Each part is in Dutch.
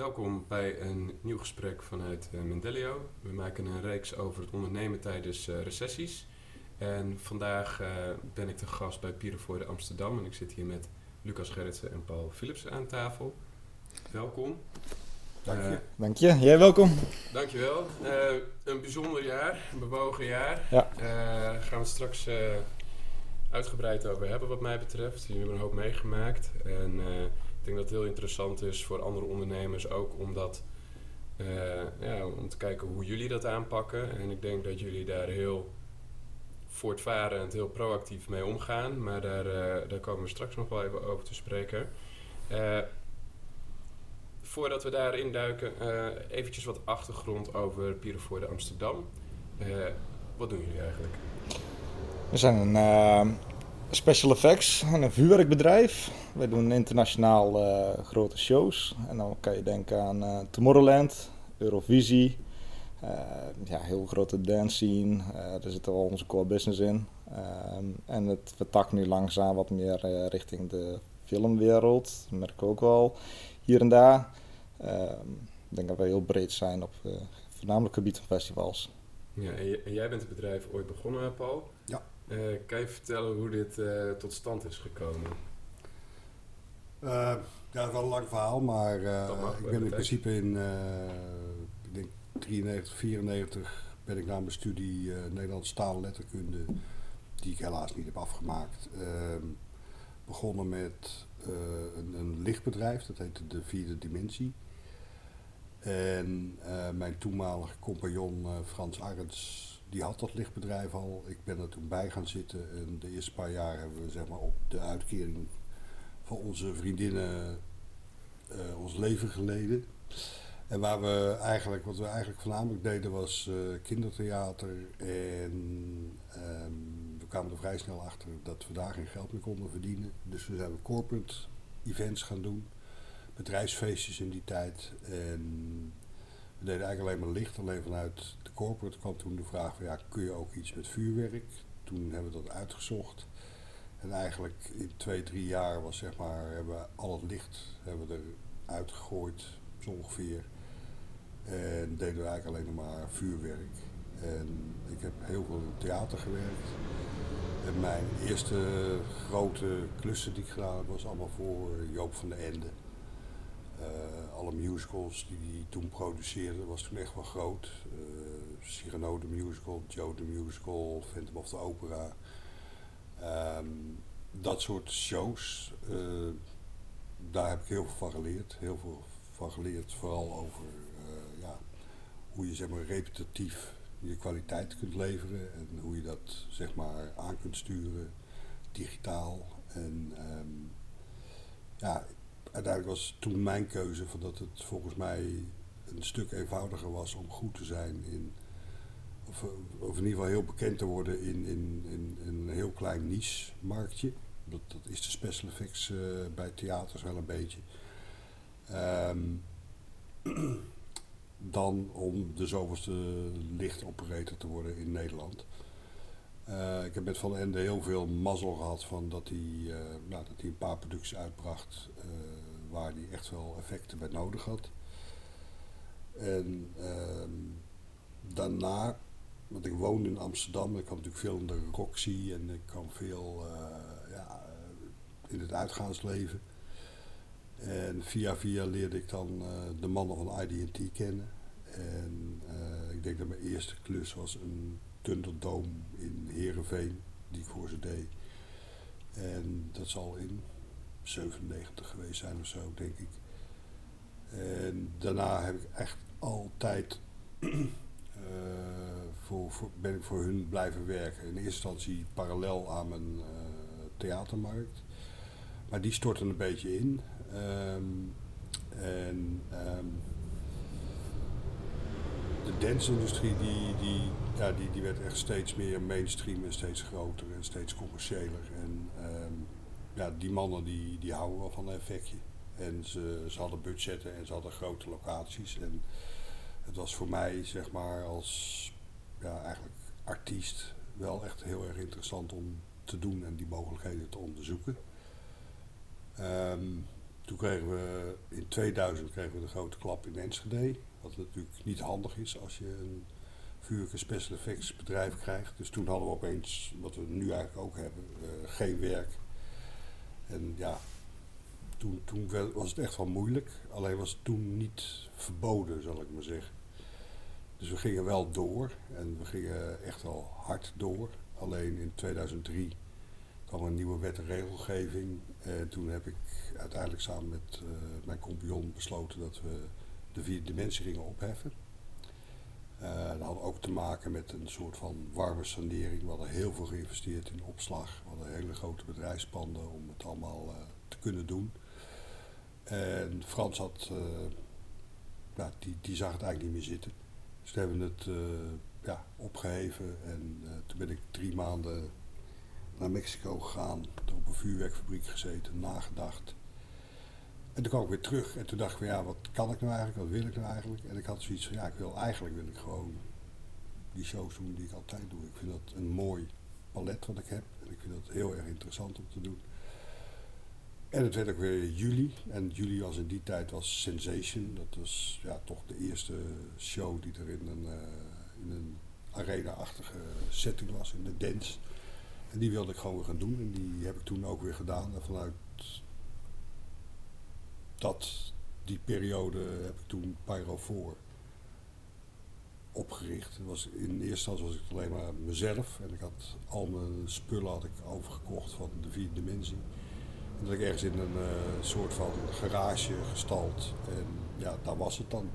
Welkom bij een nieuw gesprek vanuit uh, Mendelio. We maken een reeks over het ondernemen tijdens uh, recessies. En vandaag uh, ben ik te gast bij Pierrevoorde Amsterdam en ik zit hier met Lucas Gerritsen en Paul Philipsen aan tafel. Welkom. Dank je. Dank je. Jij welkom. Dankjewel. een bijzonder jaar, een bewogen jaar. Ja. Daar gaan we straks uitgebreid over hebben wat mij betreft. Jullie hebben een hoop meegemaakt. En ik denk dat het heel interessant is voor andere ondernemers ook om dat, uh, ja, om te kijken hoe jullie dat aanpakken. En ik denk dat jullie daar heel voortvarend, heel proactief mee omgaan. Maar daar, uh, daar komen we straks nog wel even over te spreken. Uh, voordat we daarin duiken, eventjes wat achtergrond over Pierrevoorde Amsterdam. wat doen jullie eigenlijk? We zijn een special effects en een vuurwerkbedrijf. Wij doen internationaal uh, grote shows. En dan kan je denken aan uh, Tomorrowland, Eurovisie. Uh, ja, heel grote dance scene. daar zit al onze core business in. Ehm, en het vertakt nu langzaam wat meer richting de filmwereld. Dat merk ik ook wel hier en daar. Ehm, ik denk dat we heel breed zijn op voornamelijk gebied van festivals. Ja, en, jij bent het bedrijf ooit begonnen, Paul. Ja. Kan je vertellen hoe dit tot stand is gekomen? Uh, ja, dat is wel een lang verhaal, maar ik ben in principe in ik denk 93, 94 ben ik na mijn studie Nederlandse taal en letterkunde, die ik helaas niet heb afgemaakt, ehm, begonnen met een, een, lichtbedrijf, dat heette de Vierde Dimensie. En mijn toenmalige compagnon Frans Arends, die had dat lichtbedrijf al. Ik ben er toen bij gaan zitten en de eerste paar jaar hebben we zeg maar, op de uitkering voor onze vriendinnen uh, ons leven geleden. En waar we eigenlijk, wat we eigenlijk voornamelijk deden was uh, kindertheater. En um, we kwamen er vrij snel achter dat we daar geen geld meer konden verdienen. Dus we zijn corporate events gaan doen. Bedrijfsfeestjes in die tijd. En we deden eigenlijk alleen maar licht. Alleen vanuit de corporate kwam toen de vraag van ja, kun je ook iets met vuurwerk? Toen hebben we dat uitgezocht. En eigenlijk in twee, drie jaar was zeg maar, hebben we al het licht hebben we eruit gegooid, zo ongeveer. En deden we eigenlijk alleen maar vuurwerk. En ik heb heel veel in theater gewerkt. En mijn eerste grote klussen die ik gedaan heb, was allemaal voor Joop van de Ende. Uh, alle musicals die hij toen produceerde, was toen echt wel groot. Uh, Cyrano de musical, Joe de musical, Phantom of the Opera. Um, dat soort shows, uh, daar heb ik heel veel van geleerd. Heel veel van geleerd, vooral over ja, hoe je zeg maar, repetitief je kwaliteit kunt leveren en hoe je dat zeg maar, aan kunt sturen, digitaal. En um, ja, uiteindelijk was toen mijn keuze van dat het volgens mij een stuk eenvoudiger was om goed te zijn in of, of, in ieder geval heel bekend te worden in, in, in, een heel klein niche-marktje. Dat, dat is de special effects uh, bij theaters wel een beetje. Um, dan om de zoveelste lichtoperator te worden in Nederland. Uh, ik heb met Van Ende heel veel mazzel gehad van dat hij, uh, nou, dat hij een paar producties uitbracht waar hij echt wel effecten bij nodig had. En ehm, daarna want ik woonde in Amsterdam. Ik kwam natuurlijk veel in de Roxy en ik kwam veel ja, in het uitgaansleven. En via via leerde ik dan de mannen van IDT kennen. En ik denk dat mijn eerste klus was een Thunderdome in Heerenveen, die ik voor ze deed. En dat zal in 97 geweest zijn of zo, denk ik. En daarna heb ik echt altijd voor, voor, ben ik voor hun blijven werken. In eerste instantie parallel aan mijn uh, theatermarkt. Maar die stortte een beetje in. Um, en um, de dance-industrie die, die, ja, die, die werd echt steeds meer mainstream en steeds groter en steeds commerciëler. En um, ja, die mannen die, die houden wel van een effectje. En ze, ze hadden budgetten en ze hadden grote locaties. En het was voor mij, zeg maar, als ja, eigenlijk artiest wel echt heel erg interessant om te doen en die mogelijkheden te onderzoeken. Um, toen kregen we in 2000 kregen we de grote klap in Enschede. Wat natuurlijk niet handig is als je een vuurlijke special effects bedrijf krijgt. Dus toen hadden we opeens, wat we nu eigenlijk ook hebben, uh, geen werk. En ja, toen, toen was het echt wel moeilijk. Alleen was het toen niet verboden, zal ik maar zeggen. Dus we gingen wel door en we gingen echt wel hard door. Alleen in 2003 kwam een nieuwe wet en regelgeving. En toen heb ik uiteindelijk samen met uh, mijn compagnon besloten dat we de vierde dimensie gingen opheffen. Uh, dat had ook te maken met een soort van warme sanering. We hadden heel veel geïnvesteerd in opslag. We hadden hele grote bedrijfspanden om het allemaal uh, te kunnen doen. En Frans had, nou, die, die zag het eigenlijk niet meer zitten. Dus we hebben het ja, opgeheven en toen ben ik drie maanden naar Mexico gegaan, op een vuurwerkfabriek gezeten, nagedacht. En toen kwam ik weer terug en toen dacht ik van ja, wat kan ik nou eigenlijk, wat wil ik nou eigenlijk? En ik had zoiets van ja, ik wil eigenlijk wil ik gewoon die shows doen die ik altijd doe. Ik vind dat een mooi palet wat ik heb en ik vind dat heel erg interessant om te doen. En het werd ook weer juli. En juli was in die tijd was Sensation. Dat was ja, toch de eerste show die er in een, uh, in een arena-achtige setting was, in de dance. En die wilde ik gewoon weer gaan doen. En die heb ik toen ook weer gedaan. Vanuit dat, die periode heb ik toen Pyro 4 opgericht. Was, in eerste instantie was ik alleen maar mezelf. En ik had al mijn spullen had ik overgekocht van de vierde dimensie. En dat ik ergens in een uh, soort van garage gestald. En ja, daar was het dan.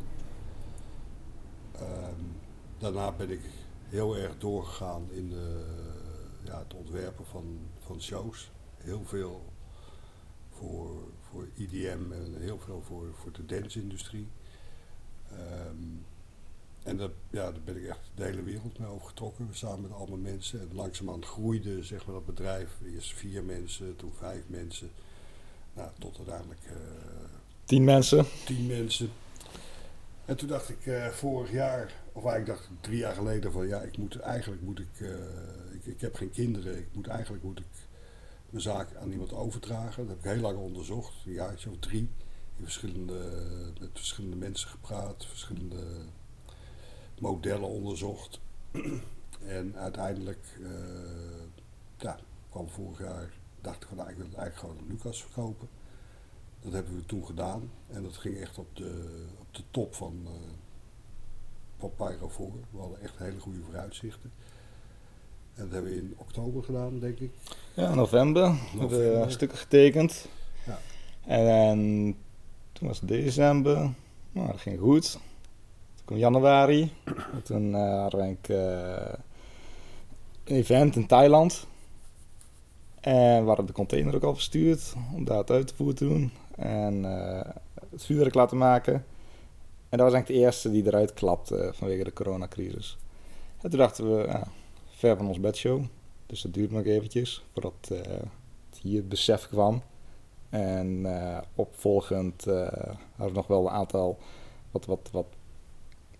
Um, daarna ben ik heel erg doorgegaan in de ja, het ontwerpen van, van shows. Heel veel voor, voor EDM en heel veel voor, voor de dance-industrie. Um, en dat, ja, daar ben ik echt de hele wereld mee overgetrokken, samen met allemaal mensen. En langzamerhand groeide zeg maar, dat bedrijf. Eerst vier mensen, toen vijf mensen. Nou, tot uiteindelijk... Uh, tien mensen. Tien mensen. En toen dacht ik uh, vorig jaar, of eigenlijk dacht ik drie jaar geleden van ja, ik moet, eigenlijk moet ik uh, ik, heb geen kinderen. Ik moet, eigenlijk moet ik mijn zaak aan iemand overdragen. Dat heb ik heel lang onderzocht, een jaartje of drie. In verschillende, met verschillende mensen gepraat, verschillende modellen onderzocht. en uiteindelijk uh, ja, kwam vorig jaar, dacht ik van nou, ik wil het eigenlijk gewoon aan Lucas verkopen. Dat hebben we toen gedaan en dat ging echt op de, op de top van, uh, van voor. We hadden echt hele goede vooruitzichten. En dat hebben we in oktober gedaan, denk ik. Ja, november. november. Hebben we stukken getekend. Ja. En, toen was het december. Nou, dat ging goed. Toen kwam januari. En toen uh, hadden we uh, een event in Thailand. En we hadden de container ook al verstuurd om daar het uit te voeren te doen. En uh, het vuurwerk laten maken. En dat was eigenlijk de eerste die eruit klapte vanwege de coronacrisis. En toen dachten we, ver van ons bedshow. Dus dat duurt nog eventjes voordat uh, het hier het besef kwam. En uh, opvolgend uh, hadden we nog wel een aantal wat, wat, wat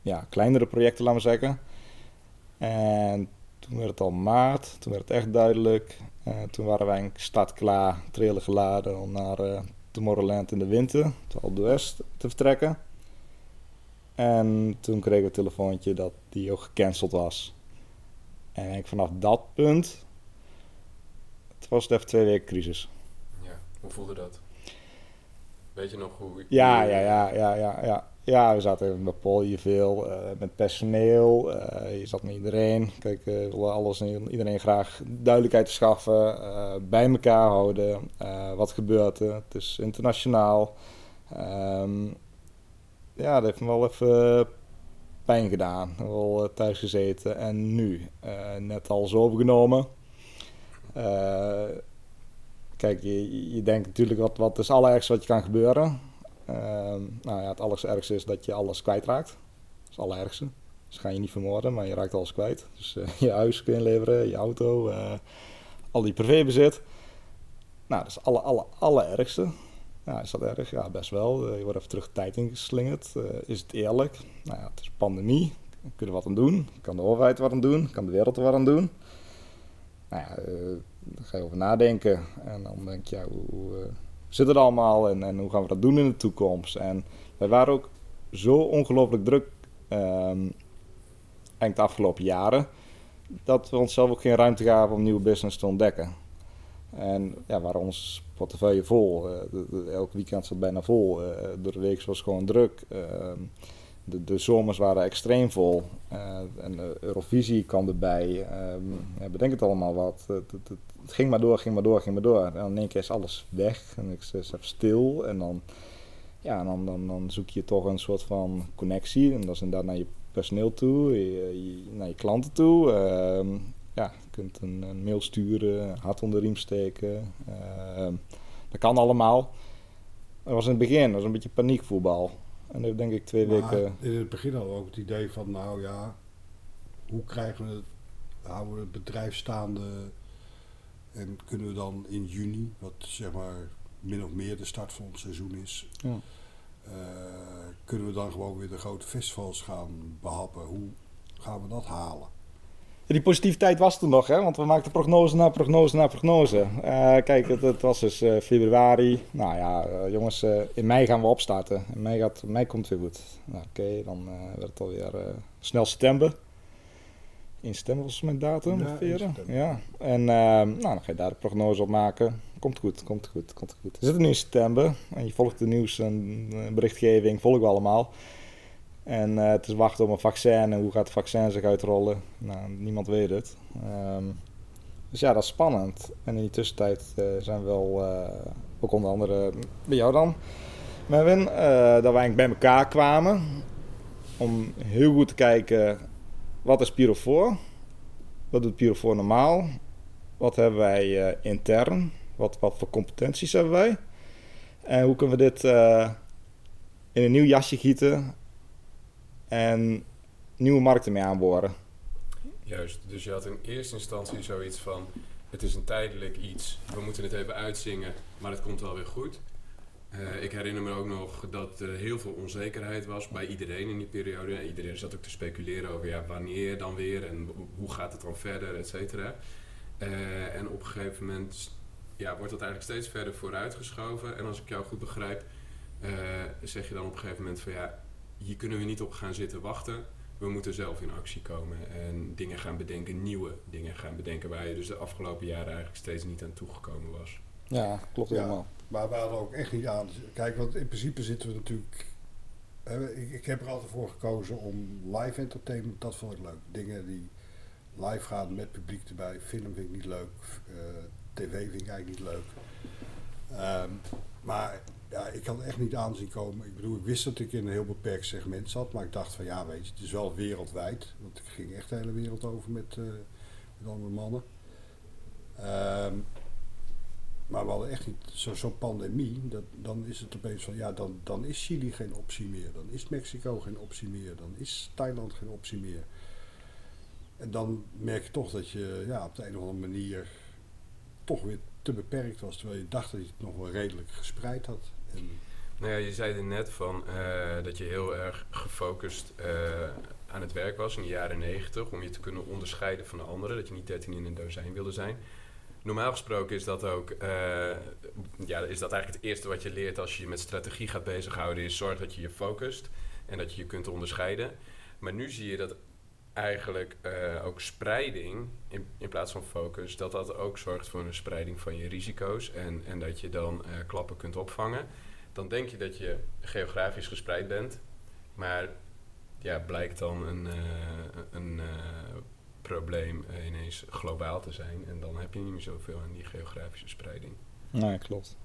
ja, kleinere projecten, laten we zeggen. En toen werd het al maart, toen werd het echt duidelijk. toen waren wij start klaar, trailer geladen om naar Tomorrowland in de winter, de West, te vertrekken. En toen kregen we een telefoontje dat die ook gecanceld was. En ik vanaf dat punt, het was het even twee weken crisis. Ja, hoe voelde dat? Weet je nog hoe... Ja, ja, ja, ja, ja, ja. Ja, we zaten even met Paul hier veel, uh, met personeel, uh, je zat met iedereen. Kijk, uh, we willen alles en iedereen graag duidelijkheid schaffen, bij elkaar houden. wat gebeurt er? Het is internationaal. Um, ja, dat heeft me wel even pijn gedaan. Wel uh, thuis gezeten en nu uh, net alles overgenomen. Uh, kijk, je, je denkt natuurlijk wat, wat is het allerergste wat je kan gebeuren. Ehm, nou ja, het allerergste is dat je alles kwijtraakt. Dat is het allerergste. Dus ga je niet vermoorden, maar je raakt alles kwijt. Dus je huis kun je je auto, al die privébezit. Nou, dat is het aller, aller, allerergste. Ja, is dat erg? Ja, best wel. Uh, je wordt even terug tijd ingeslingerd. Uh, is het eerlijk? Nou ja, het is pandemie. Kunnen we wat aan doen? Kan de overheid wat aan doen? Kan de wereld er wat aan doen? Nou ja, uh, ga je over nadenken. En dan denk je, hoe, zit het allemaal en, en hoe gaan we dat doen in de toekomst? En wij waren ook zo ongelooflijk druk um, eind de afgelopen jaren dat we onszelf ook geen ruimte gaven om nieuwe business te ontdekken. En ja, waren ons portefeuille vol. Uh, elk weekend zat bijna vol. Door de week was gewoon druk. Ehm, de, de zomers waren extreem vol. Uh, en de Eurovisie kwam erbij. Um, ja, bedenk het allemaal wat. Het, het, ging maar door, ging maar door, ging maar door. En in één keer is alles weg. En ik even stil. En dan, ja, dan, dan, dan zoek je toch een soort van connectie. En dat is inderdaad naar je personeel toe, naar je klanten toe. Ja, je kunt een, een, mail sturen, een hart onder de riem steken. Uh, dat kan allemaal. Dat was in het begin, dat was een beetje paniekvoetbal. En nu denk ik twee maar weken... In het begin hadden we ook het idee van, nou ja, hoe krijgen we het, houden we het bedrijf staande en kunnen we dan in juni, wat zeg maar min of meer de start van het seizoen is, ja. uh, kunnen we dan gewoon weer de grote festivals gaan behappen? Hoe gaan we dat halen? Die positiviteit was er nog, hè? want we maakten prognose na prognose na prognose. Uh, kijk, het, het, was dus uh, februari. Nou ja, uh, jongens, in mei gaan we opstarten. In mei, gaat, mei komt het weer goed. Nou, Oké, dan werd het alweer snel september. In september was mijn datum, ja, Ja, en nou, dan ga je daar de prognose op maken. Komt goed, komt goed, komt goed. We zitten nu in september en je volgt de nieuws en berichtgeving, volgen we allemaal. En uh, het is wachten op een vaccin en hoe gaat het vaccin zich uitrollen. Nou, niemand weet het. Um, dus ja, dat is spannend. En in die tussentijd uh, zijn we wel, uh, ook onder andere bij jou dan, Merwin, dat we eigenlijk bij elkaar kwamen. Om heel goed te kijken, wat is Pyrofoor? Wat doet Pyrofoor normaal? Wat hebben wij intern? Wat, wat voor competenties hebben wij? En hoe kunnen we dit in een nieuw jasje gieten en nieuwe markten mee aanboren. Juist, dus je had in eerste instantie zoiets van: het is een tijdelijk iets, we moeten het even uitzingen, maar het komt wel weer goed. Uh, ik herinner me ook nog dat er heel veel onzekerheid was bij iedereen in die periode. Iedereen zat ook te speculeren over ja, wanneer dan weer en hoe gaat het dan verder, et cetera. Uh, en op een gegeven moment ja, wordt dat eigenlijk steeds verder vooruitgeschoven. En als ik jou goed begrijp, uh, zeg je dan op een gegeven moment van ja, hier kunnen we niet op gaan zitten wachten. We moeten zelf in actie komen en dingen gaan bedenken, nieuwe dingen gaan bedenken, waar je dus de afgelopen jaren eigenlijk steeds niet aan toegekomen was. Ja, klopt helemaal. Ja, maar we hadden ook echt niet aan. Kijk, want in principe zitten we natuurlijk. ik, ik, heb er altijd voor gekozen om live entertainment, dat vond ik leuk. Dingen die live gaan met publiek erbij. Film vind ik niet leuk. Uh, TV vind ik eigenlijk niet leuk. Um, maar ja, ik kan echt niet aanzien komen. Ik bedoel, ik wist dat ik in een heel beperkt segment zat, maar ik dacht van ja, weet je, het is wel wereldwijd. Want ik ging echt de hele wereld over met, uh, met andere mannen. Um, maar we hadden echt niet zo'n zo pandemie. Dat, dan is het opeens van ja, dan, dan is Chili geen optie meer. Dan is Mexico geen optie meer. Dan is Thailand geen optie meer. En dan merk je toch dat je ja, op de een of andere manier toch weer te beperkt was. Terwijl je dacht dat je het nog wel redelijk gespreid had. Nou ja, je zei er net van uh, dat je heel erg gefocust uh, aan het werk was in de jaren negentig. Om je te kunnen onderscheiden van de anderen. Dat je niet 13 in een dozijn wilde zijn. Normaal gesproken is dat ook, uh, ja, is dat eigenlijk het eerste wat je leert als je je met strategie gaat bezighouden. Is zorg dat je je focust en dat je je kunt onderscheiden. Maar nu zie je dat eigenlijk uh, ook spreiding in, in plaats van focus, dat dat ook zorgt voor een spreiding van je risico's en, en dat je dan uh, klappen kunt opvangen. Dan denk je dat je geografisch gespreid bent, maar ja, blijkt dan een, uh, een probleem ineens globaal te zijn en dan heb je niet meer zoveel aan die geografische spreiding. Nee, klopt.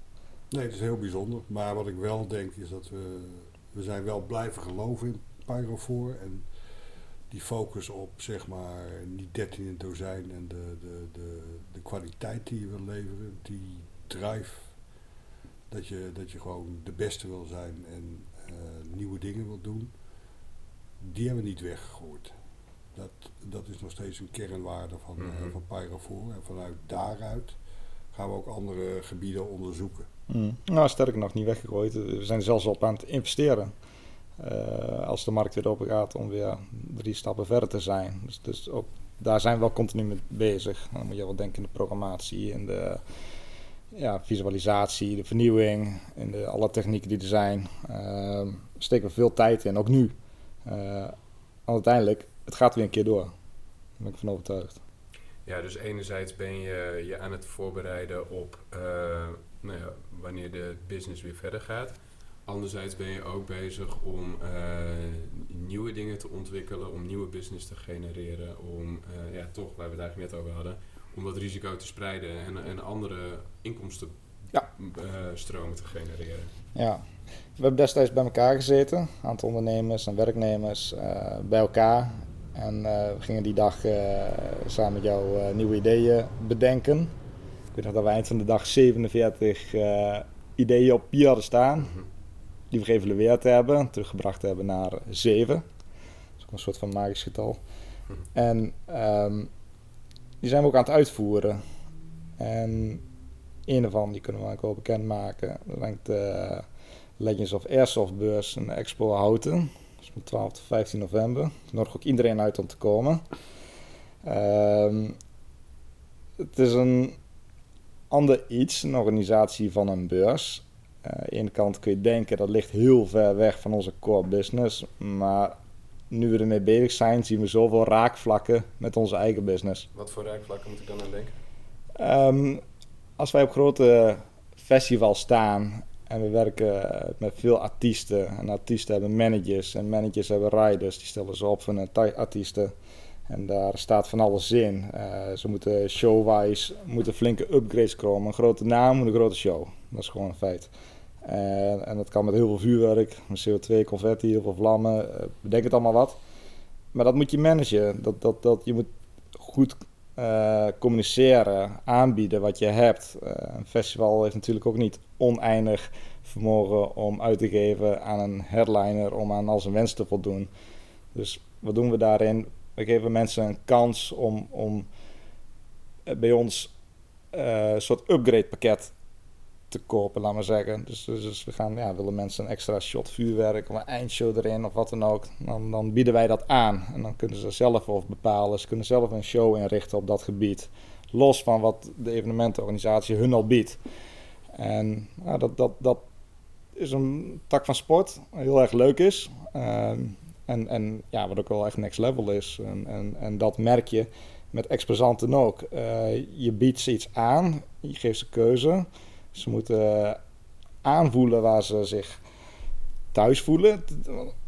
Nee, het is heel bijzonder. Maar wat ik wel denk is dat we, we zijn wel blijven geloven in Pyrofoor en die focus op zeg maar niet 13 in dozijn en de, de, de, de kwaliteit die je wil leveren, die drive, dat je, dat je gewoon de beste wil zijn en uh, nieuwe dingen wil doen, die hebben we niet weggegooid. Dat, dat is nog steeds een kernwaarde van, mm -hmm. uh, van Pyrofoor. En vanuit daaruit gaan we ook andere gebieden onderzoeken. Mm. Nou, sterker nog, niet weggegooid. We zijn zelfs op aan het investeren. Uh, als de markt weer open gaat om weer drie stappen verder te zijn. Dus, dus daar zijn we wel continu mee bezig. Dan moet je wel denken in de programmatie en de, ja, visualisatie, de vernieuwing en de, alle technieken die er zijn. Uh, steken we veel tijd in, ook nu. Uh, uiteindelijk, het gaat weer een keer door. Daar ben ik van overtuigd. Ja, dus enerzijds ben je je aan het voorbereiden op uh, nou ja, wanneer de business weer verder gaat. Anderzijds ben je ook bezig om uh, nieuwe dingen te ontwikkelen, om nieuwe business te genereren, om uh, ja, toch, waar we het eigenlijk net over hadden, om dat risico te spreiden en, en andere inkomstenstromen ja. te genereren. Ja, we hebben destijds bij elkaar gezeten, een aantal ondernemers en werknemers bij elkaar. En we gingen die dag samen met jou nieuwe ideeën bedenken. Ik weet nog dat we eind van de dag 47 ideeën op papier hadden staan. Mhm die we geëvalueerd hebben, teruggebracht hebben naar 7. Dat is ook een soort van magisch getal. Hm. En um, die zijn we ook aan het uitvoeren. En een daarvan, die kunnen we ook wel bekendmaken. Dat is de Legends of Airsoft beurs in de Expo Houten. Dat is van 12 tot 15 november. Ik nodig ook iedereen uit om te komen. Um, het is een ander iets, een organisatie van een beurs. Aan de ene kant kun je denken dat ligt heel ver weg van onze core business. Maar nu we ermee bezig zijn, zien we zoveel raakvlakken met onze eigen business. Wat voor raakvlakken moet ik dan aan denken? Um, als wij op grote festivals staan en we werken met veel artiesten. En artiesten hebben managers en managers hebben riders. Die stellen ze op van hun artiesten. En daar staat van alles in. Uh, ze moeten showwise moeten flinke upgrades komen. Een grote naam moet een grote show. Dat is gewoon een feit. En, en dat kan met heel veel vuurwerk, met CO2, confetti, heel veel vlammen, eh, bedenk het allemaal wat. Maar dat moet je managen. Dat, dat, dat, je moet goed uh, communiceren, aanbieden wat je hebt. Uh, een festival heeft natuurlijk ook niet oneindig vermogen om uit te geven aan een headliner om aan al zijn wensen te voldoen. Dus wat doen we daarin? We geven mensen een kans om, om bij ons een soort upgrade pakket te kopen, laat maar zeggen. Dus, dus, dus, we gaan, ja, willen mensen een extra shot vuurwerk of een eindshow erin of wat dan ook, dan, dan bieden wij dat aan. En dan kunnen ze zelf of bepalen, ze kunnen zelf een show inrichten op dat gebied. Los van wat de evenementenorganisatie hun al biedt. En dat, dat, dat is een tak van sport, heel erg leuk is. Uh, en, en ja, wat ook wel echt next level is. En, en, en dat merk je met exposanten ook. Uh, je biedt ze iets aan, je geeft ze keuze. Ze moeten aanvoelen waar ze zich thuis voelen.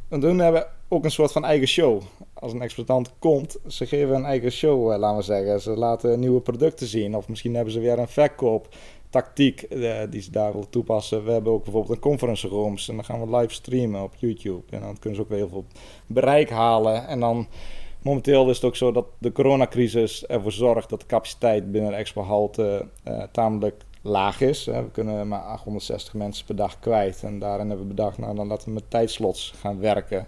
En hun hebben ook een soort van eigen show. Als een exploitant komt, ze geven een eigen show, eh, laten we zeggen. Ze laten nieuwe producten zien. Of misschien hebben ze weer een verkooptactiek eh, die ze daar willen toepassen. We hebben ook bijvoorbeeld een conference rooms. En dan gaan we live streamen op YouTube. En dan kunnen ze ook weer heel veel bereik halen. En dan momenteel is het ook zo dat de coronacrisis ervoor zorgt dat de capaciteit binnen expo halte uh, tamelijk laag is. We kunnen maar 860 mensen per dag kwijt. En daarin hebben we bedacht, nou dan laten we met tijdslots gaan werken.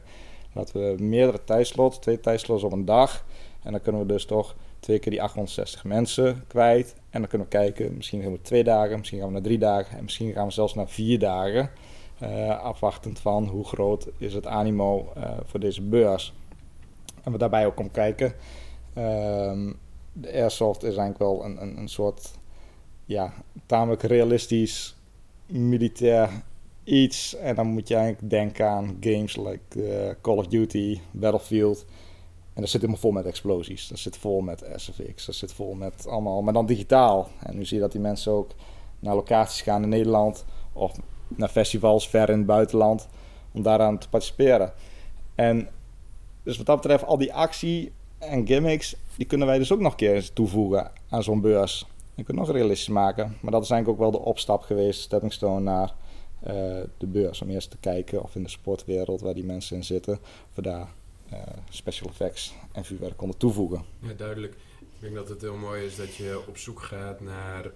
Laten we meerdere tijdslots, twee tijdslots op een dag. En dan kunnen we dus toch twee keer die 860 mensen kwijt. En dan kunnen we kijken, misschien gaan we twee dagen, misschien gaan we naar drie dagen. En misschien gaan we zelfs naar vier dagen. Uh, afwachtend van hoe groot is het animo uh, voor deze beurs. En we daarbij ook om kijken. Uh, de Airsoft is eigenlijk wel een, een, een soort ja, tamelijk realistisch militair iets. En dan moet je eigenlijk denken aan games like uh, Call of Duty, Battlefield. En dat zit helemaal vol met explosies. Dat zit vol met SFX. Dat zit vol met allemaal, maar dan digitaal. En nu zie je dat die mensen ook naar locaties gaan in Nederland of naar festivals ver in het buitenland om daaraan te participeren. En dus wat dat betreft, al die actie en gimmicks, die kunnen wij dus ook nog een keer toevoegen aan zo'n beurs. Je kunt nog realistisch maken. Maar dat is eigenlijk ook wel de opstap geweest, stepping stone naar uh, de beurs. Om eerst te kijken of in de sportwereld waar die mensen in zitten, of we daar uh, special effects en vuurwerk konden toevoegen. Ja, duidelijk. Ik denk dat het heel mooi is dat je op zoek gaat naar uh,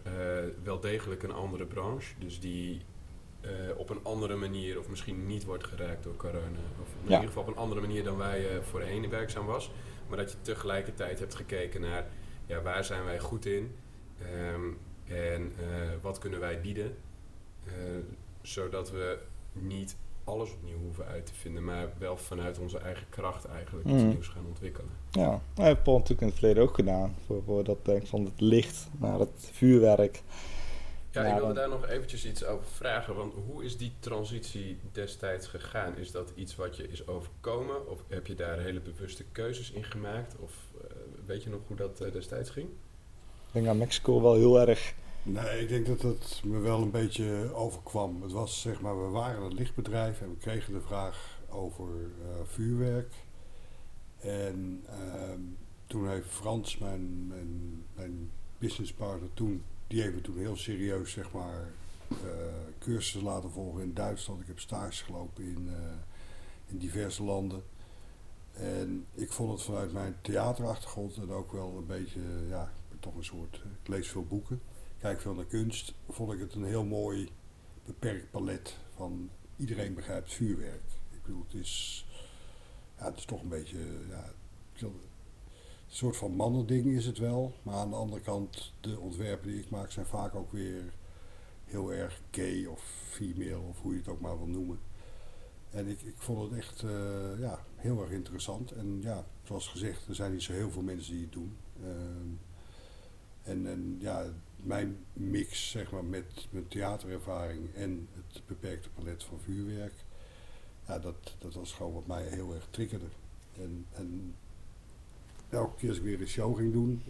wel degelijk een andere branche. Dus die op een andere manier, of misschien niet wordt geraakt door corona. Of in ieder geval op een andere manier dan wij voorheen werkzaam was. Maar dat je tegelijkertijd hebt gekeken naar ja, waar zijn wij goed in Um, en uh, wat kunnen wij bieden, uh, zodat we niet alles opnieuw hoeven uit te vinden, maar wel vanuit onze eigen kracht eigenlijk iets mm. nieuws gaan ontwikkelen. Ja, dat heeft Paul natuurlijk in het verleden ook gedaan. Voor, voor dat denk van het licht naar het vuurwerk. Ja, ik wilde daar nog eventjes iets over vragen. Want hoe is die transitie destijds gegaan? Is dat iets wat je is overkomen? Of heb je daar hele bewuste keuzes in gemaakt? Of uh, weet je nog hoe dat uh, destijds ging? Ik denk aan Mexico wel heel erg. Nee, ik denk dat het me wel een beetje overkwam. Het was zeg maar, we waren een lichtbedrijf en we kregen de vraag over uh, vuurwerk. En ehm, toen heeft Frans, mijn, mijn, businesspartner, toen die hebben toen heel serieus zeg maar, uh, cursussen laten volgen in Duitsland. Ik heb stage gelopen in, uh, in diverse landen. En ik vond het vanuit mijn theaterachtergrond en ook wel een beetje, ja, toch een soort, ik lees veel boeken, kijk veel naar kunst, vond ik het een heel mooi beperkt palet van iedereen begrijpt vuurwerk. Ik bedoel, het is, ja, het is toch een beetje, ja, een soort van mannending is het wel. Maar aan de andere kant, de ontwerpen die ik maak zijn vaak ook weer heel erg gay of female of hoe je het ook maar wil noemen. En ik, ik vond het echt uh, ja, heel erg interessant. En ja, zoals gezegd, er zijn niet zo heel veel mensen die het doen. Uh, en, ja, mijn mix zeg maar, met mijn theaterervaring en het beperkte palet van vuurwerk, ja, dat, dat was gewoon wat mij heel erg triggerde. En, en elke keer als ik weer een show ging doen,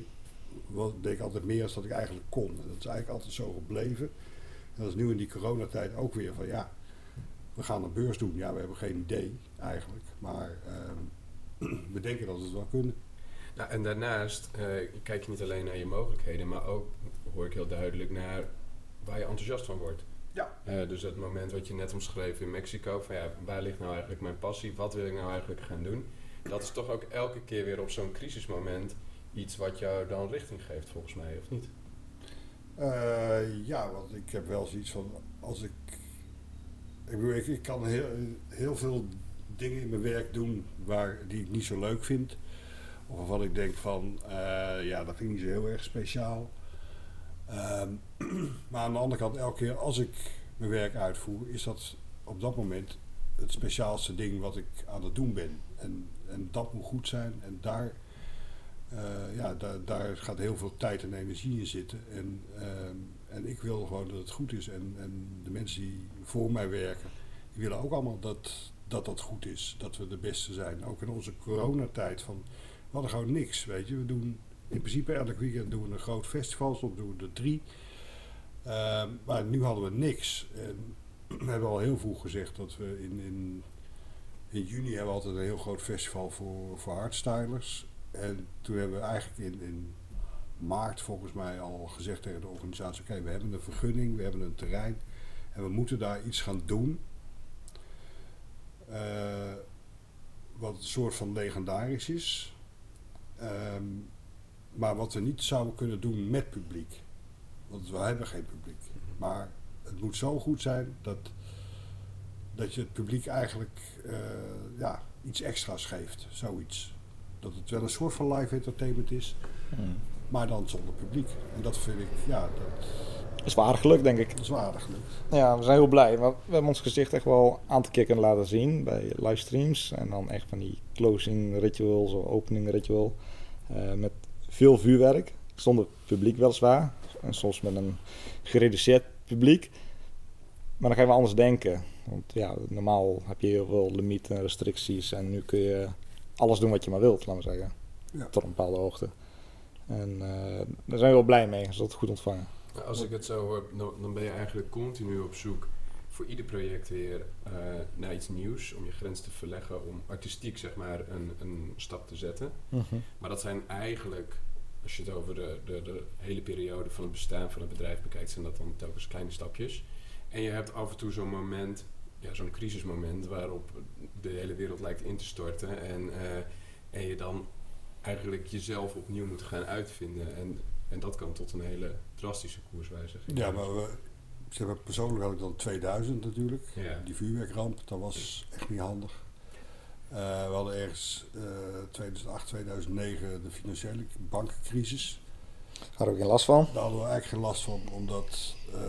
deed ik altijd meer dan dat ik eigenlijk kon. Dat is eigenlijk altijd zo gebleven. En dat is nu in die coronatijd ook weer van ja, we gaan een beurs doen. Ja, we hebben geen idee eigenlijk. Maar uh, we denken dat we het wel kunnen. Nou, en daarnaast uh, kijk je niet alleen naar je mogelijkheden, maar ook hoor ik heel duidelijk naar waar je enthousiast van wordt. Ja. Uh, dus het moment wat je net omschreef in Mexico, van ja, waar ligt nou eigenlijk mijn passie? Wat wil ik nou eigenlijk gaan doen? dat is toch ook elke keer weer op zo'n crisismoment iets wat jou dan richting geeft, volgens mij, of niet? Uh, ja, want ik heb wel zoiets van, als ik, ik, bedoel, ik, ik, kan heel, heel veel dingen in mijn werk doen waar, die ik niet zo leuk vind. Waarvan ik denk van, uh, ja, dat vind ik niet zo heel erg speciaal. Uh, maar aan de andere kant, elke keer als ik mijn werk uitvoer, is dat op dat moment het speciaalste ding wat ik aan het doen ben. En en dat moet goed zijn. En daar, uh, ja, daar, daar gaat heel veel tijd en energie in zitten. En, uh, en ik wil gewoon dat het goed is. En, en de mensen die voor mij werken, die willen ook allemaal dat, dat dat goed is. Dat we de beste zijn. Ook in onze coronatijd. Van, hadden gewoon niks, weet je. We doen in principe elk weekend doen we een groot festival. Soms doen we er drie. Uh, maar nu hadden we niks. We hebben al heel vroeg gezegd dat we in, in in juni hebben we altijd een heel groot festival voor, voor hardstylers. En toen hebben we eigenlijk in, in maart volgens mij al gezegd tegen de organisatie: oké, we hebben een vergunning, we hebben een terrein en we moeten daar iets gaan doen. Uh, wat een soort van legendarisch is. Um, maar wat we niet zouden kunnen doen met publiek. Want we hebben geen publiek. Maar het moet zo goed zijn dat dat je het publiek eigenlijk uh, ja, iets extra's geeft, zoiets. Dat het wel een soort van live entertainment is, hmm. maar dan zonder publiek. En dat vind ik, ja, dat... Wel gelukt, denk ik. Wel gelukt. Ja, we zijn heel blij. We, hebben ons gezicht echt wel aan te kicken laten zien bij livestreams. En dan echt van die closing rituals of opening ritual. Uh, met veel vuurwerk, zonder publiek weliswaar. En soms met een gereduceerd publiek. Maar dan gaan we anders denken. Want ja, normaal heb je heel veel limieten en restricties. En nu kun je alles doen wat je maar wilt, laten we zeggen. Ja. Tot een bepaalde hoogte. En uh, daar zijn we wel blij mee, als dat goed ontvangen. Als ik het zo hoor, dan ben je eigenlijk continu op zoek voor ieder project weer uh, naar iets nieuws. Om je grens te verleggen, om artistiek zeg maar een, een stap te zetten. Mm -hmm. Maar dat zijn eigenlijk, als je het over de, de, de hele periode van het bestaan van het bedrijf bekijkt, zijn dat dan telkens kleine stapjes. En je hebt af en toe zo'n moment ja, zo'n crisismoment waarop de hele wereld lijkt in te storten en, uh, en je dan eigenlijk jezelf opnieuw moet gaan uitvinden. En, en dat kan tot een hele drastische koerswijziging. Ja, maar we, ze hebben persoonlijk had ik dan 2000 natuurlijk. Ja. Die vuurwerkramp, dat was echt niet handig. Uh, we hadden ergens uh, 2008, 2009 de financiële bankencrisis. Hadden we geen last van? Daar hadden we eigenlijk geen last van, omdat uh,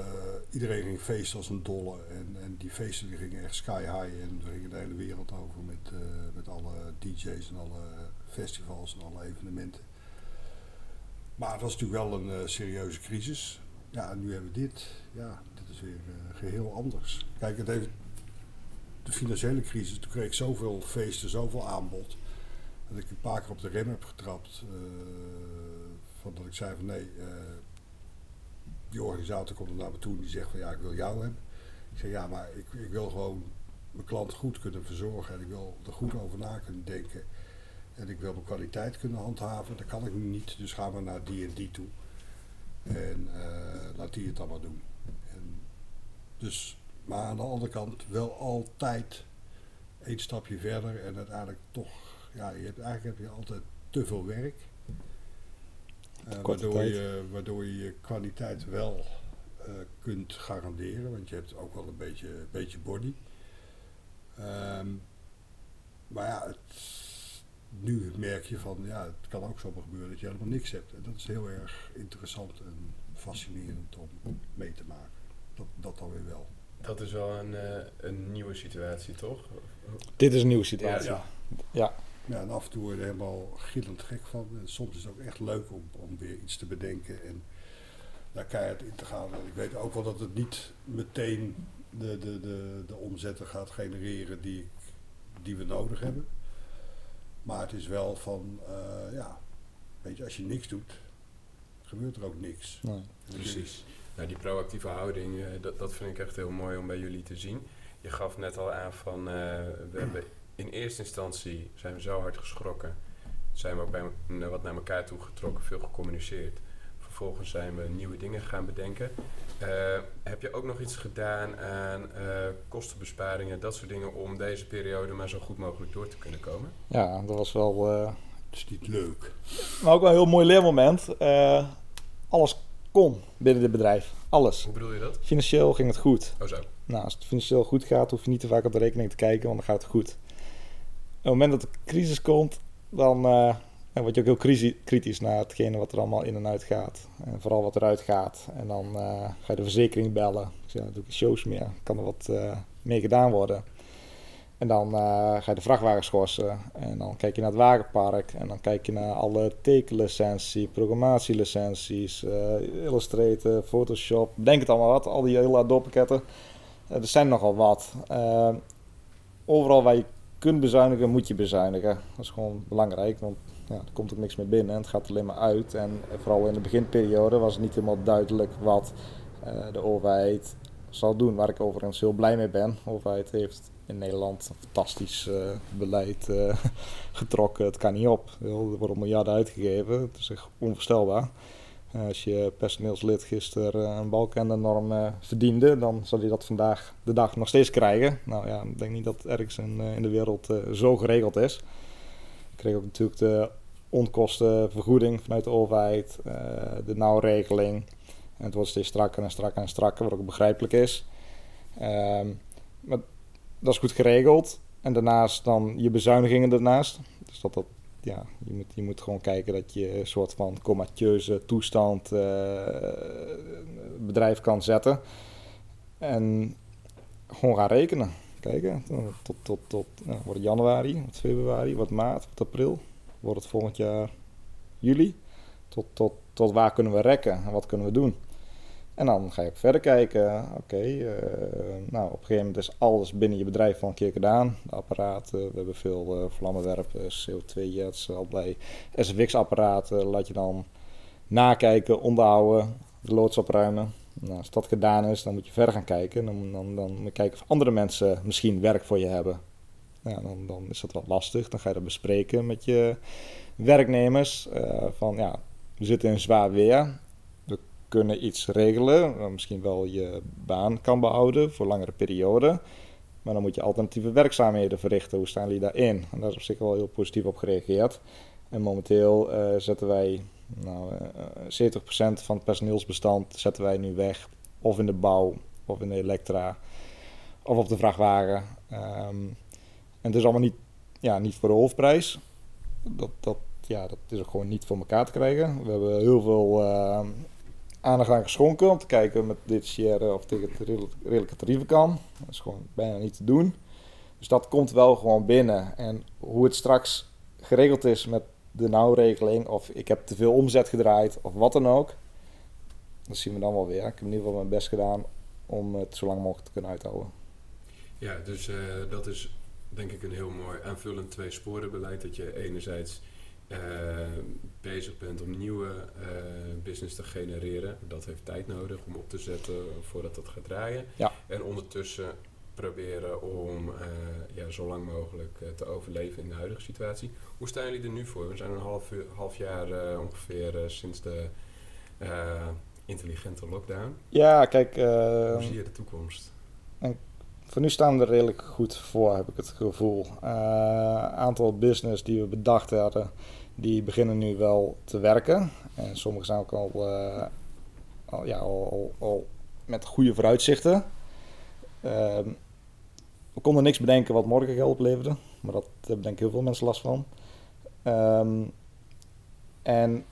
iedereen ging feesten als een dolle. En, en die feesten die gingen echt sky high. En we gingen de hele wereld over met, uh, met alle DJ's en alle festivals en alle evenementen. Maar het was natuurlijk wel een uh, serieuze crisis. ja, nu hebben we dit. Ja, dit is weer geheel anders. Kijk, het heeft de financiële crisis, toen kreeg ik zoveel feesten, zoveel aanbod. Dat ik een paar keer op de rem heb getrapt. van dat ik zei van nee, die organisator komt naar me toe en die zegt van ja, ik wil jou hebben. Ik zeg ja, maar ik, ik wil gewoon mijn klant goed kunnen verzorgen en ik wil er goed over na kunnen denken. En ik wil mijn kwaliteit kunnen handhaven. Dat kan ik nu niet, dus gaan we naar die en die toe. En uh, laat die het dan maar doen. En dus, maar aan de andere kant wel altijd één stapje verder en uiteindelijk toch, ja, je hebt, eigenlijk heb je altijd te veel werk. Uh, waardoor, je, waardoor je je kwaliteit wel uh, kunt garanderen, want je hebt ook wel een beetje, beetje body. Um, maar ja, het, nu merk je van, ja, het kan ook zomaar gebeuren dat je helemaal niks hebt. En dat is heel erg interessant en fascinerend om mee te maken. Dat, dat dan weer wel. Dat is wel een, uh, een nieuwe situatie, toch? Dit is een nieuwe situatie. Ja. ja. ja. en af en toe word je er helemaal gillend gek van. En soms is het ook echt leuk om, om weer iets te bedenken en daar keihard in te gaan. En ik weet ook wel dat het niet meteen de, de, de, de omzetten gaat genereren die, die we nodig hebben. Maar het is wel van, uh, ja, weet je, als je niks doet, gebeurt er ook niks. Nee. Precies. Nou, die proactieve houding, uh, dat, dat vind ik echt heel mooi om bij jullie te zien. Je gaf net al aan van, uh, we hebben in eerste instantie zijn we zo hard geschrokken. Zijn we ook bij, wat naar elkaar toe getrokken, veel gecommuniceerd. Vervolgens zijn we nieuwe dingen gaan bedenken. Uh, heb je ook nog iets gedaan aan uh, kostenbesparingen, dat soort dingen, om deze periode maar zo goed mogelijk door te kunnen komen? Ja, dat was wel. Uh, is niet leuk. Maar ook wel een heel mooi leermoment. alles kon binnen dit bedrijf. Alles. Hoe bedoel je dat? Financieel ging het goed. Oh zo. Nou, als het financieel goed gaat, hoef je niet te vaak op de rekening te kijken, want dan gaat het goed. Op het moment dat de crisis komt, dan en word je ook heel kritisch naar hetgene wat er allemaal in en uit gaat. En vooral wat eruit gaat. En dan uh, ga je de verzekering bellen. Ik zeg, dan doe ik shows meer. Kan er wat uh, mee gedaan worden. En dan uh, ga je de vrachtwagen schorsen. En dan kijk je naar het wagenpark. En dan kijk je naar alle tekenlicentie, programmatielicenties, Illustrator, Photoshop. Denk het allemaal wat. Al die hele Adobe-pakketten. er zijn nogal wat. overal waar je kunt bezuinigen, moet je bezuinigen. Dat is gewoon belangrijk. Want ja, er komt ook niks meer binnen en het gaat alleen maar uit. En vooral in de beginperiode was het niet helemaal duidelijk wat uh, de overheid zal doen. Waar ik overigens heel blij mee ben. De overheid heeft in Nederland een fantastisch uh, beleid uh, getrokken. Het kan niet op. Er worden miljarden uitgegeven. Het is echt onvoorstelbaar. als je personeelslid gisteren een balkennorm verdiende, dan zal hij dat vandaag de dag nog steeds krijgen. Nou ja, ik denk niet dat ergens in de wereld zo geregeld is. Ik kreeg ook natuurlijk de onkostenvergoeding vanuit de overheid, uh, de nauwregeling. En het wordt steeds strakker en strakker en strakker, wat ook begrijpelijk is. Um, maar dat is goed geregeld. En daarnaast dan je bezuinigingen ernaast. Dus dat dat, ja, je moet, je moet gewoon kijken dat je een soort van comatieuze toestand uh, bedrijf kan zetten. En gewoon gaan rekenen. Kijken, tot, tot, tot nou, wordt januari, februari, wordt maart, wordt april wordt het volgend jaar juli. Tot, tot, tot waar kunnen we rekken en wat kunnen we doen? En dan ga je ook verder kijken. Oké, eh, nou op een gegeven moment is alles binnen je bedrijf al een keer gedaan. De apparaten, we hebben veel uh, vlammenwerpers, CO2-jets, allerlei SFX-apparaten. Laat je dan nakijken, onderhouden, de loods opruimen. Nou, als dat gedaan is, dan moet je verder gaan kijken. Dan, dan, dan moet je kijken of andere mensen misschien werk voor je hebben. Ja, dan, dan is dat wat lastig. Dan ga je dat bespreken met je werknemers. Uh, van ja, we zitten in zwaar weer. We kunnen iets regelen. Misschien wel je baan kan behouden voor langere perioden. Maar dan moet je alternatieve werkzaamheden verrichten. Hoe staan jullie daarin? En daar is op zich wel heel positief op gereageerd. En momenteel uh, zetten wij nou, uh, eh, 70% van het personeelsbestand zetten wij nu weg. Of in de bouw, of in de elektra, of op de vrachtwagen. Um, en het is allemaal niet, ja, niet voor de hoofdprijs. Dat, dat, ja, dat is ook gewoon niet voor elkaar te krijgen. We hebben heel veel uh, aandacht aan geschonken om te kijken met dit share of tegen het redelijke tarieven kan. Dat is gewoon bijna niet te doen. Dus dat komt wel gewoon binnen. En hoe het straks geregeld is met de nauwregeling, of ik heb te veel omzet gedraaid, of wat dan ook. dat zien we dan wel weer. Ik heb in ieder geval mijn best gedaan om het zo lang mogelijk te kunnen uithouden. Ja, dus uh, dat is denk ik een heel mooi aanvullend twee sporen beleid. Dat je enerzijds uh, bezig bent om nieuwe uh, business te genereren. Dat heeft tijd nodig om op te zetten voordat dat gaat draaien. Ja. En ondertussen proberen om uh, ja, zo lang mogelijk te overleven in de huidige situatie. Hoe staan jullie er nu voor? We zijn een half, half jaar ongeveer sinds de intelligente lockdown. Ja, kijk. Hoe zie je de toekomst? Voor nu staan we er redelijk goed voor, heb ik het gevoel. Een aantal business die we bedacht hadden, die beginnen nu wel te werken. En sommige zijn ook al, uh, al, ja, al, al, met goede vooruitzichten. Uh, we konden niks bedenken wat morgen geld opleverde, maar dat hebben denk ik heel veel mensen last van. Um, en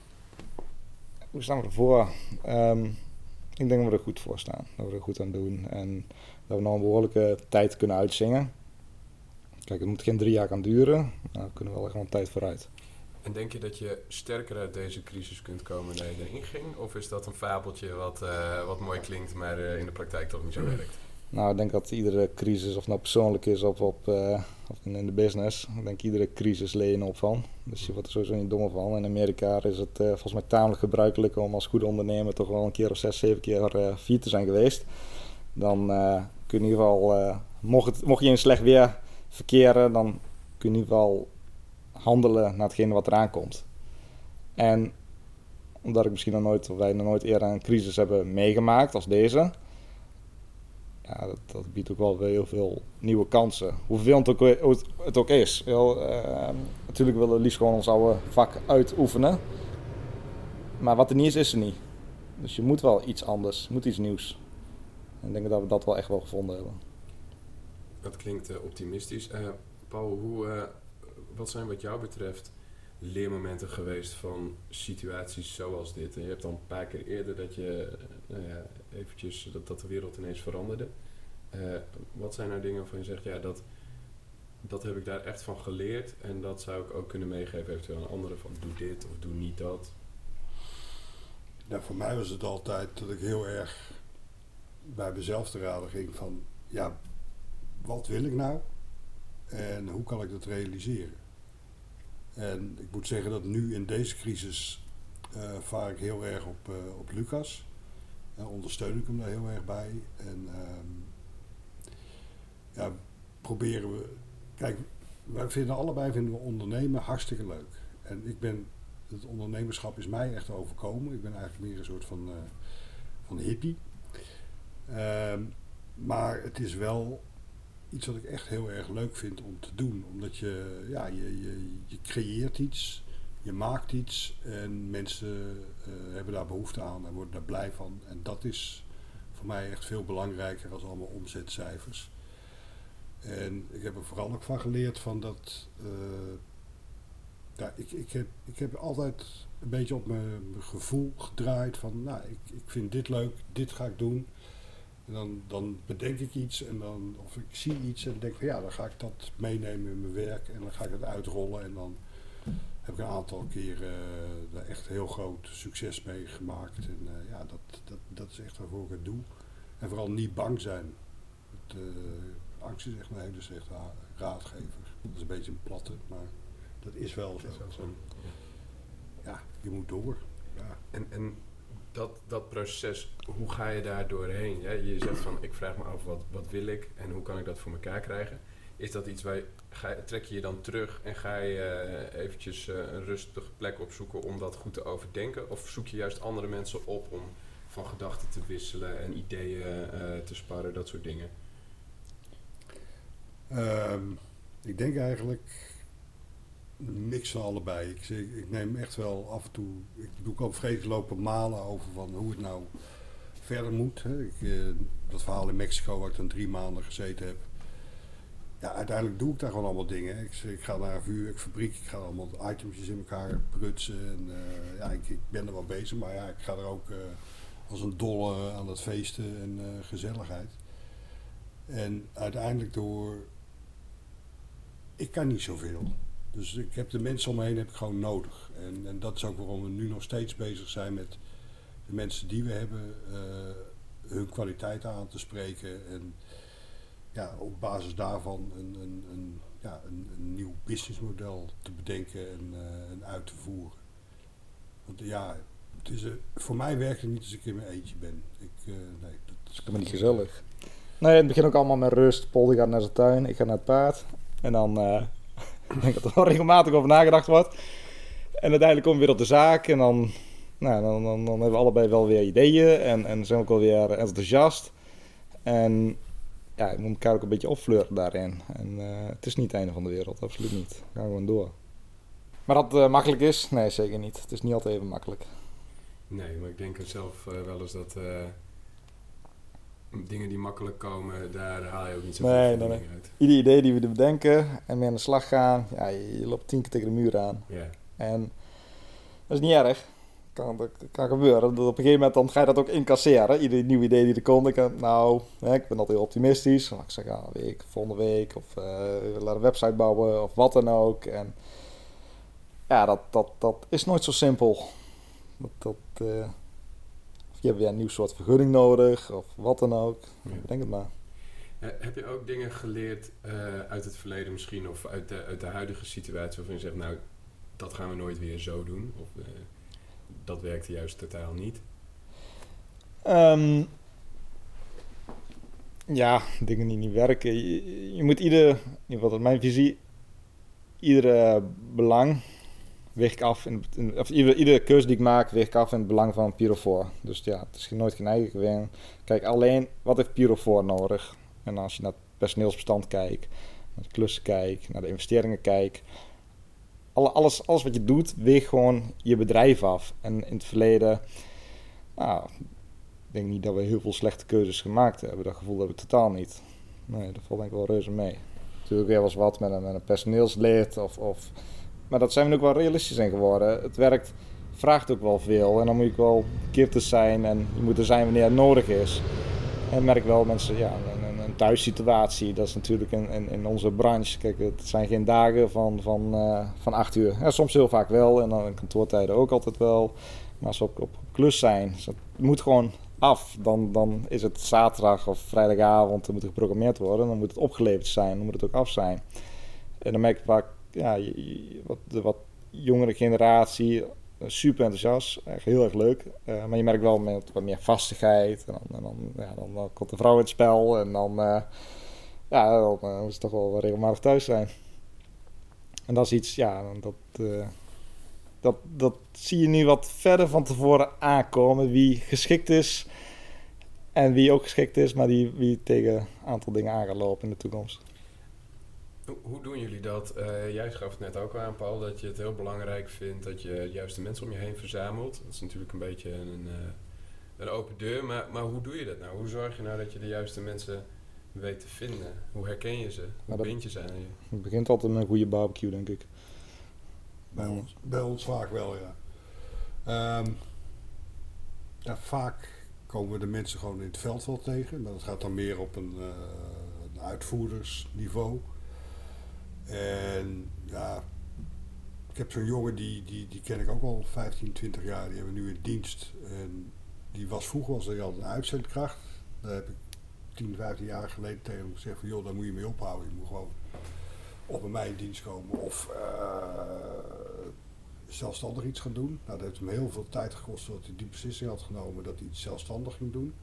hoe staan we ervoor? Um, ik denk dat we er goed voor staan, dat we er goed aan doen en dat we nog een behoorlijke tijd kunnen uitzingen. Kijk, het moet geen drie jaar gaan duren, maar we kunnen wel echt gewoon tijd vooruit. En denk je dat je sterker uit deze crisis kunt komen dan je erin ging? Of is dat een fabeltje wat, uh, wat mooi klinkt, maar uh, in de praktijk toch niet zo werkt? Nou, ik denk dat iedere crisis, of nou persoonlijk is of, op, uh, of in de business, ik denk iedere crisis leer je op van. Dus je wordt er sowieso niet dommer van. In Amerika is het volgens mij tamelijk gebruikelijk om als goede ondernemer toch wel een keer of zes, zeven keer vier te zijn geweest. Dan kun in ieder geval, mocht, het, mocht je in slecht weer verkeren, dan kun je in ieder geval handelen naar hetgene wat eraan komt. En omdat ik misschien nog nooit, wij nog nooit eerder een crisis hebben meegemaakt als deze, ja, dat, dat biedt ook wel heel veel nieuwe kansen. Hoe vervelend het ook, het ook is. Heel, uh, natuurlijk willen we liefst gewoon ons oude vak uitoefenen. Maar wat er niet is, is er niet. Dus je moet wel iets anders, moet iets nieuws. En ik denk dat we dat wel echt wel gevonden hebben. Dat klinkt uh, optimistisch. Uh, Paul, hoe, wat zijn wat jou betreft leermomenten geweest van situaties zoals dit? En je hebt al een paar keer eerder dat je, nou ja, eventjes, dat, dat de wereld ineens veranderde. Uh, wat zijn nou dingen waarvan je zegt, ja, dat, dat heb ik daar echt van geleerd en dat zou ik ook kunnen meegeven eventueel aan anderen van doe dit of doe niet dat? Ja, voor mij was het altijd dat ik heel erg bij mezelf te raden ging van, ja, wat wil ik nou en hoe kan ik dat realiseren? En ik moet zeggen dat nu in deze crisis uh, vaar ik heel erg op, uh, op Lucas. Uh, ondersteun ik hem daar heel erg bij. En um, ja, proberen we. Kijk, wij vinden allebei vinden we ondernemen hartstikke leuk. En ik ben, het ondernemerschap is mij echt overkomen. Ik ben eigenlijk meer een soort van, van hippie. Um, maar het is wel iets wat ik echt heel erg leuk vind om te doen. Omdat je, ja, je, je, creëert iets, je maakt iets en mensen uh, hebben daar behoefte aan en worden daar blij van. En dat is voor mij echt veel belangrijker als allemaal omzetcijfers. En ik heb er vooral ook van geleerd van dat. Uh, ja, ik, ik, heb, ik heb altijd een beetje op mijn gevoel gedraaid van, nou, ik, ik vind dit leuk, dit ga ik doen. En dan, dan bedenk ik iets en dan, of ik zie iets en denk van ja, dan ga ik dat meenemen in mijn werk en dan ga ik het uitrollen en dan heb ik een aantal keer uh, daar echt heel groot succes mee gemaakt. En uh, ja, dat, dat, dat is echt waarvoor ik het doe. En vooral niet bang zijn. Het, uh, angst is echt een hele slechte raadgever. Dat is een beetje een platte, maar dat is wel zo. Ja, je moet door. Ja. En, en dat, dat proces, hoe ga je daar doorheen? Je zegt van, ik vraag me af, wat, wat wil ik en hoe kan ik dat voor elkaar krijgen? Is dat iets waar je, trek je je dan terug en ga je uh, eventjes uh, een rustige plek opzoeken om dat goed te overdenken? Of zoek je juist andere mensen op om van gedachten te wisselen en ideeën uh, te sparren, dat soort dingen? Um, ik denk eigenlijk mix van allebei. Ik, ik, neem echt wel af en toe, ik doe ook vreselijk lopen malen over van hoe het nou verder moet. Hè. Ik, eh, dat verhaal in Mexico waar ik dan drie maanden gezeten heb. Ja, uiteindelijk doe ik daar gewoon allemaal dingen. Ik, ik ga naar een vuurwerkfabriek, ik ga allemaal itemjes in elkaar prutsen. En, uh, ja, ik, ben er wel bezig, maar ja, ik ga er ook uh, als een dolle aan het feesten en uh, gezelligheid. En uiteindelijk door... Ik kan niet zoveel. Dus ik heb de mensen om me heen heb ik gewoon nodig. En, en dat is ook waarom we nu nog steeds bezig zijn met de mensen die we hebben, hun kwaliteiten aan te spreken. En ja, op basis daarvan een, een, een ja, een, een, nieuw businessmodel te bedenken en, en uit te voeren. Want ja, het is, voor mij werkt het niet als ik in mijn eentje ben. Ik, nee, dat is helemaal niet gezellig. Nee, het begint ook allemaal met rust. Paul gaat naar zijn tuin, ik ga naar het paard. En dan ik denk dat er wel regelmatig over nagedacht wordt. En uiteindelijk komen we weer op de zaak. En dan, nou, dan, dan, dan hebben we allebei wel weer ideeën. En, en zijn we ook wel weer enthousiast. En ja, je moet elkaar ook een beetje opfleuren daarin. En uh, het is niet het einde van de wereld, absoluut niet. We gaan gewoon door. Maar dat uh, makkelijk is? Nee, zeker niet. Het is niet altijd even makkelijk. Nee, maar ik denk zelf wel eens dat dingen die makkelijk komen, daar haal je ook niet zoveel nee, nee, nee. uit. Ieder idee die we bedenken en mee aan de slag gaan, ja, je, loopt tien keer tegen de muur aan. En dat is niet erg. Kan, dat kan gebeuren. Dat op een gegeven moment dan ga je dat ook incasseren. Ieder nieuw idee die er komt. Ik, nou, hè, ik ben altijd heel optimistisch. ik zeg, ja, week, volgende week. Of uh, we laten een website bouwen. Of wat dan ook. En ja, dat, dat, dat is nooit zo simpel. Dat, dat, uh, je hebt weer een nieuw soort vergunning nodig of wat dan ook. Ja. Denk het maar. heb je ook dingen geleerd uh, uit het verleden misschien of uit de, uit de huidige situatie waarvan je zegt, nou, dat gaan we nooit weer zo doen? Of uh, dat werkte juist totaal niet? Um, ja, dingen die niet werken. Je, je moet ieder, in ieder geval mijn visie, iedere belang weeg ik af, in, of iedere, keuze die ik maak, weeg ik af in het belang van Pyrofor. Dus ja, het is nooit geen eigen gewin. Kijk alleen, wat heeft Pyrofor nodig? En als je naar het personeelsbestand kijkt, naar de klussen kijkt, naar de investeringen kijkt, alle, alles, wat je doet, weeg gewoon je bedrijf af. En in het verleden, nou, ik denk niet dat we heel veel slechte keuzes gemaakt hebben. Dat gevoel heb ik totaal niet. Nee, dat valt ik wel reuze mee. Natuurlijk weer was wat met een, met een personeelslid of, of maar dat zijn we ook wel realistisch in geworden. Het werkt vraagt ook wel veel. En dan moet je wel te zijn en je moet er zijn wanneer het nodig is. En merk wel mensen, ja, een, een thuissituatie, dat is natuurlijk in, in, onze branche. Kijk, het zijn geen dagen van, van, uh, van acht uur. Ja, soms heel vaak wel en dan in kantoortijden ook altijd wel. Maar als we op, klus zijn, dus het moet gewoon af. Dan, dan is het zaterdag of vrijdagavond, dan moet er geprogrammeerd worden. Dan moet het opgeleverd zijn, dan moet het ook af zijn. En dan merk ik vaak ja, wat, de wat jongere generatie eh, super enthousiast, echt heel erg leuk. Uh, maar je merkt wel met wat meer vastigheid. En dan, en dan, ja, dan, komt de vrouw in het spel en dan, uh, ja, dan uh, moet ze toch wel regelmatig thuis zijn. En dat is iets, ja, dat, dat, dat zie je nu wat verder van tevoren aankomen. Wie geschikt is en wie ook geschikt is, maar die, wie tegen een aantal dingen aan lopen in de toekomst. Hoe doen jullie dat? Uh, jij gaf het net ook al aan, Paul, dat je het heel belangrijk vindt dat je juist de mensen om je heen verzamelt. Dat is natuurlijk een beetje een, uh, een open deur, maar, maar hoe doe je dat nou? Hoe zorg je nou dat je de juiste mensen weet te vinden? Hoe herken je ze? Hoe nou, bind je ze aan je? Het begint altijd met een goede barbecue, denk ik. Bij ons, bij ons vaak wel, ja. Um, ja. Vaak komen de mensen gewoon in het veld wel tegen. Maar dat gaat dan meer op een, uh, een uitvoerdersniveau. En ja, ik heb zo'n jongen, die, die, die ken ik ook al 15, 20 jaar. Die hebben we nu in dienst. En die was vroeger was hij al een uitzendkracht. Daar heb ik 10, 15 jaar geleden tegen hem gezegd van joh, daar moet je mee ophouden. Je moet gewoon of bij mij in dienst komen of uh, zelfstandig iets gaan doen. Nou, dat heeft hem heel veel tijd gekost dat hij die beslissing had genomen dat hij iets zelfstandig ging doen.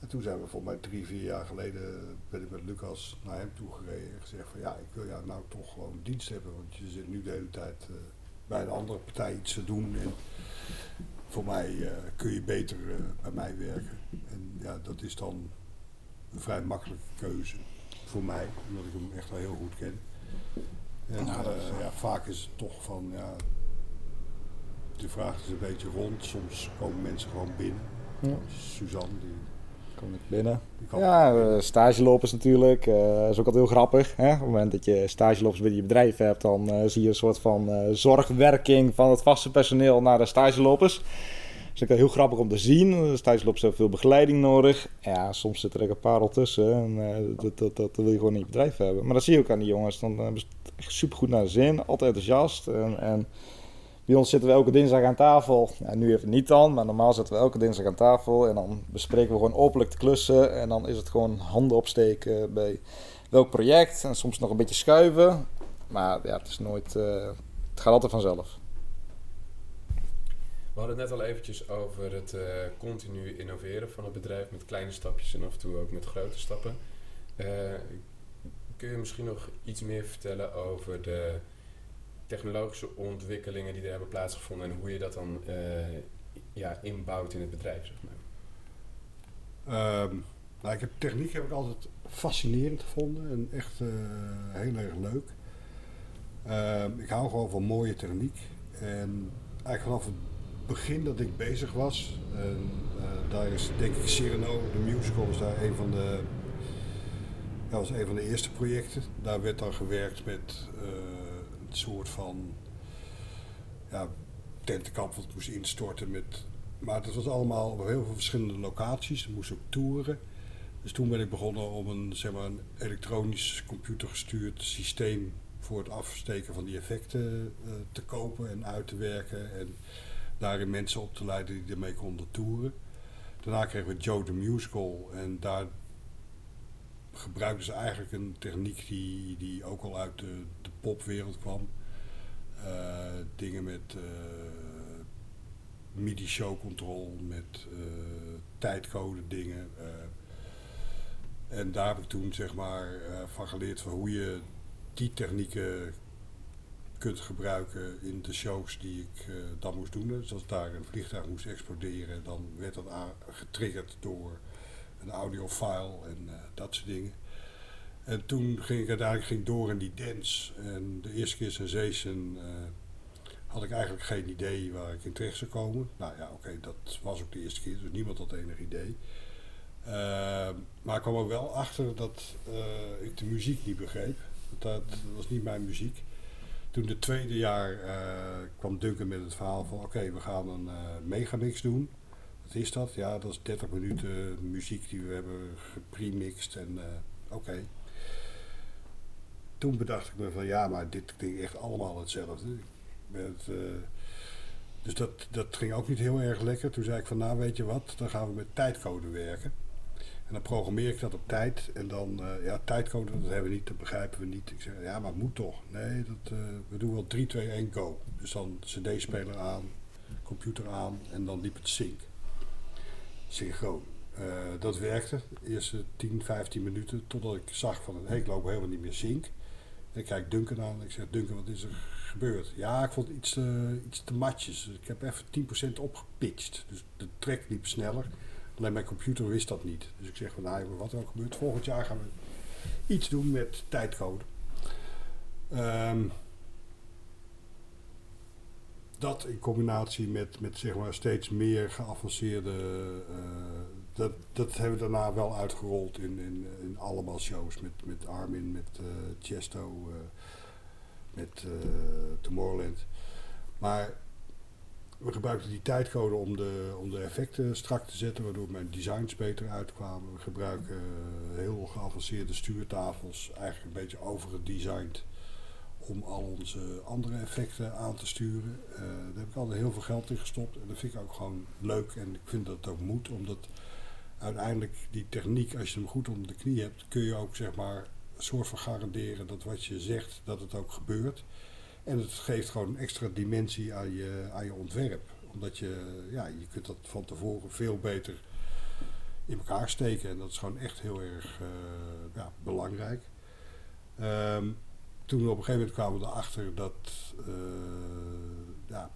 En toen zijn we volgens mij drie, vier jaar geleden ben ik met Lucas naar hem toe gereden en gezegd van ja, ik wil jou nou toch gewoon dienst hebben, want je zit nu de hele tijd uh, bij een andere partij iets te doen en voor mij uh, kun je beter uh, bij mij werken. En ja, dat is dan een vrij makkelijke keuze voor mij, omdat ik hem echt wel heel goed ken. En ja, vaak is het toch van ja, de vraag is een beetje rond, soms komen mensen gewoon binnen. Ja. Suzanne die kom ik binnen. Ja, uh, stagelopers natuurlijk. Dat is ook altijd heel grappig. Hè? Op het moment dat je stagelopers binnen je bedrijf hebt, dan uh, zie je een soort van zorgwerking van het vaste personeel naar de stagelopers. Dat is ook heel grappig om te zien. De stagelopers hebben veel begeleiding nodig. Ja, soms zit er ook een paar al tussen. En, dat, dat, dat, wil je gewoon in je bedrijf hebben. Maar dat zie je ook aan die jongens. Dan hebben ze echt super goed naar de zin. Altijd enthousiast. En, en Bij ons zitten we elke dinsdag aan tafel. Ja, nu even niet dan, maar normaal zitten we elke dinsdag aan tafel. En dan bespreken we gewoon openlijk de klussen. En dan is het gewoon handen opsteken bij welk project. En soms nog een beetje schuiven. Maar ja, het is nooit... Uh, het gaat altijd vanzelf. We hadden het net al eventjes over het uh, continu innoveren van het bedrijf met kleine stapjes en af en toe ook met grote stappen. Uh, kun je misschien nog iets meer vertellen over de technologische ontwikkelingen die er hebben plaatsgevonden en hoe je dat dan uh, ja, inbouwt in het bedrijf? Zeg maar. Um, nou, ik heb techniek heb ik altijd fascinerend gevonden en echt heel erg leuk. Uh, ik hou gewoon van mooie techniek. En eigenlijk vanaf het begin dat ik bezig was, en, uh, daar is denk ik Cyrano, de musical, was daar een van de, was een van de eerste projecten. Daar werd dan gewerkt met soort van ja, tentenkamp wat moest instorten. Met, maar dat was allemaal op heel veel verschillende locaties. Er moest ook toeren. Dus toen ben ik begonnen om een, zeg maar, een elektronisch computergestuurd systeem voor het afsteken van die effecten uh, te kopen en uit te werken. En daarin mensen op te leiden die ermee konden toeren. Daarna kregen we Joe the Musical en daar gebruikten ze eigenlijk een techniek die, die ook al uit de, de popwereld kwam. Uh, dingen met uh, MIDI show control, met uh, tijdcode dingen. en daar heb ik toen zeg maar van geleerd van hoe je die technieken kunt gebruiken in de shows die ik dan moest doen. Dus als daar een vliegtuig moest exploderen, dan werd dat getriggerd door een audiofile en uh, dat soort dingen. En toen ging ik uiteindelijk ging door in die dance. En de eerste keer Sensation uh, had ik eigenlijk geen idee waar ik in terecht zou komen. Nou ja, oké, dat was ook de eerste keer, dus niemand had enig idee. maar ik kwam er wel achter dat ik de muziek niet begreep. Dat, was niet mijn muziek. Toen het tweede jaar kwam Duncan met het verhaal van oké, we gaan een megamix doen. Wat is dat? Ja, dat is 30 minuten muziek die we hebben gepremixed en uh, oké. Toen bedacht ik me van ja, maar dit klinkt echt allemaal hetzelfde. Met, dus dat, dat ging ook niet heel erg lekker. Toen zei ik van nou weet je wat, dan gaan we met tijdcode werken. En dan programmeer ik dat op tijd. En dan, uh, ja, tijdcode, dat hebben we niet, dat begrijpen we niet. Ik zeg, ja, maar het moet toch. Nee, dat, we doen wel 3, 2, 1, go. Dus dan cd-speler aan, computer aan en dan liep het sync. Synchroon. Uh, dat werkte, de eerste 10, 15 minuten, totdat ik zag van, hey, ik loop helemaal niet meer sync. En ik kijk Duncan aan en ik zeg, Duncan, wat is er gebeurd? Ja, ik vond iets iets te matjes. Ik heb even 10% opgepitcht. Dus de track liep sneller. Alleen mijn computer wist dat niet. Dus ik zeg van nou, wat er ook gebeurt. Volgend jaar gaan we iets doen met tijdcode. Um, dat in combinatie met, met zeg maar steeds meer geavanceerde. Uh, dat, dat hebben we daarna wel uitgerold in, in, in allemaal shows. Met, met Armin, met uh, Chesto, uh, met Tomorrowland. Maar we gebruikten die tijdcode om de, om de effecten strak te zetten, waardoor mijn designs beter uitkwamen. We gebruiken heel geavanceerde stuurtafels, eigenlijk een beetje overgedesigned om al onze andere effecten aan te sturen. Uh, daar heb ik altijd heel veel geld in gestopt en dat vind ik ook gewoon leuk en ik vind dat het ook moet, omdat uiteindelijk die techniek, als je hem goed onder de knie hebt, kun je ook zeg maar een soort van garanderen dat wat je zegt, dat het ook gebeurt. En het geeft gewoon een extra dimensie aan je, aan je ontwerp. Omdat je, ja, je kunt dat van tevoren veel beter in elkaar steken. En dat is gewoon echt heel erg uh, ja, belangrijk. Um, toen op een gegeven moment kwamen we erachter dat uh, ja,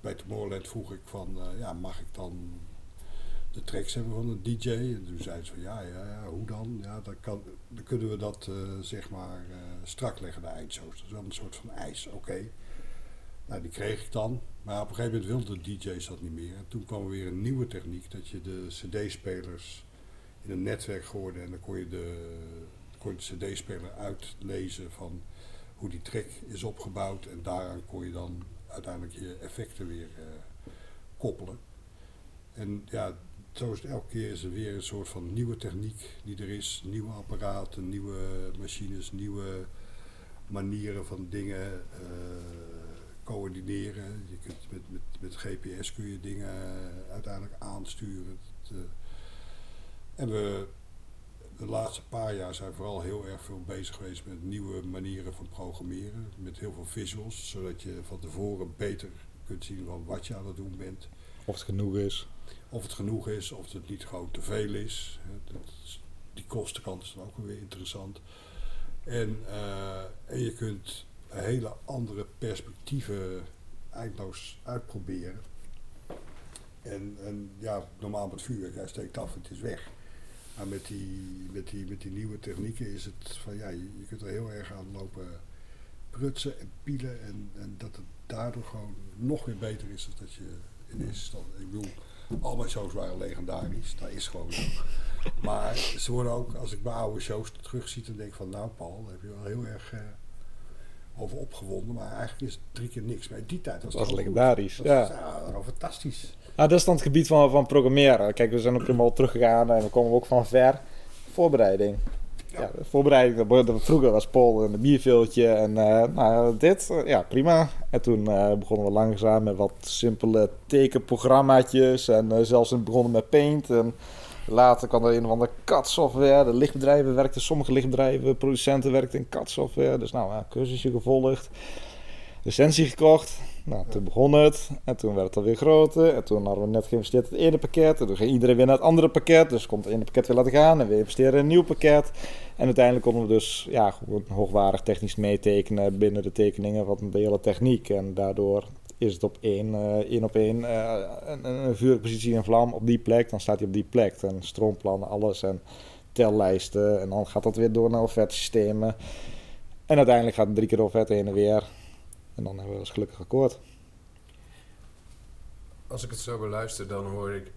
bij Tomorrowland vroeg ik van uh, ja, mag ik dan de tracks hebben van een DJ. En toen zei ze van ja, ja, ja hoe dan? Ja, dan, kan, dan kunnen we dat uh, zeg maar strak leggen, de eindshows. Dat is wel een soort van ijs, oké. Nou, die kreeg ik dan. Maar op een gegeven moment wilden de DJ's dat niet meer. En toen kwam er weer een nieuwe techniek, dat je de CD-spelers in een netwerk gooide en dan kon je de, kon je de CD-speler uitlezen van hoe die track is opgebouwd. En daaraan kon je dan uiteindelijk je effecten weer uh, koppelen. En ja, zo elke keer is er weer een soort van nieuwe techniek die er is. Nieuwe apparaten, nieuwe machines, nieuwe manieren van dingen uh, coördineren. Je kunt met, met, met GPS kun je dingen uiteindelijk aansturen. en we de laatste paar jaar zijn we vooral heel erg veel bezig geweest met nieuwe manieren van programmeren. Met heel veel visuals, zodat je van tevoren beter kunt zien van wat je aan het doen bent. Of het genoeg is. Of het genoeg is, of het niet gewoon te veel is. Dat die kostenkant is dan ook weer interessant. En, uh, en je kunt hele andere perspectieven eindloos uitproberen. En, en ja, normaal met vuurwerk, hij steekt af, het is weg. Maar met die, met, die, met die nieuwe technieken is het van ja, je, je kunt er heel erg aan lopen prutsen en pielen. En, en dat het daardoor gewoon nog weer beter is dan dat je in eerste instantie. Ik bedoel, al mijn shows waren legendarisch, dat is gewoon zo. Maar ze worden ook, als ik mijn oude shows terugzie, dan denk ik van nou Paul, daar heb je wel heel erg uh, over opgewonden. Maar eigenlijk is het drie keer niks. Maar in die tijd was het legendarisch. Dat ja. ja, fantastisch. Nou, dat is dan het gebied van, van programmeren. Kijk, we zijn ook helemaal teruggegaan en we komen ook van ver. Voorbereiding. Ja, voorbereiding. Vroeger was Paul een bierveeltje en uh, nou, dit, uh, ja, prima. En toen uh, begonnen we langzaam met wat simpele tekenprogrammaatjes en zelfs begonnen met Paint. En later kwam er een of andere CAD-software. De lichtbedrijven werkten, sommige lichtbedrijven, producenten werkten in CAD-software. Dus nou, cursusje gevolgd, licentie gekocht. Nou, toen begon het en toen werd het alweer groter. En toen hadden we net geïnvesteerd in het ene pakket. En toen ging iedereen weer naar het andere pakket. Dus komt het ene pakket weer laten gaan en we investeren in een nieuw pakket. En uiteindelijk konden we dus ja, hoogwaardig technisch meetekenen binnen de tekeningen van de hele techniek. En daardoor is het op één, uh, één op één uh, een, een vuurpositie in vlam op die plek. Dan staat hij op die plek. En stroomplannen, alles en tellijsten. En dan gaat dat weer door naar offertsystemen. En uiteindelijk gaat het drie keer offerte heen en weer. En dan hebben we dus gelukkig akkoord. Als ik het zo beluister, dan hoor ik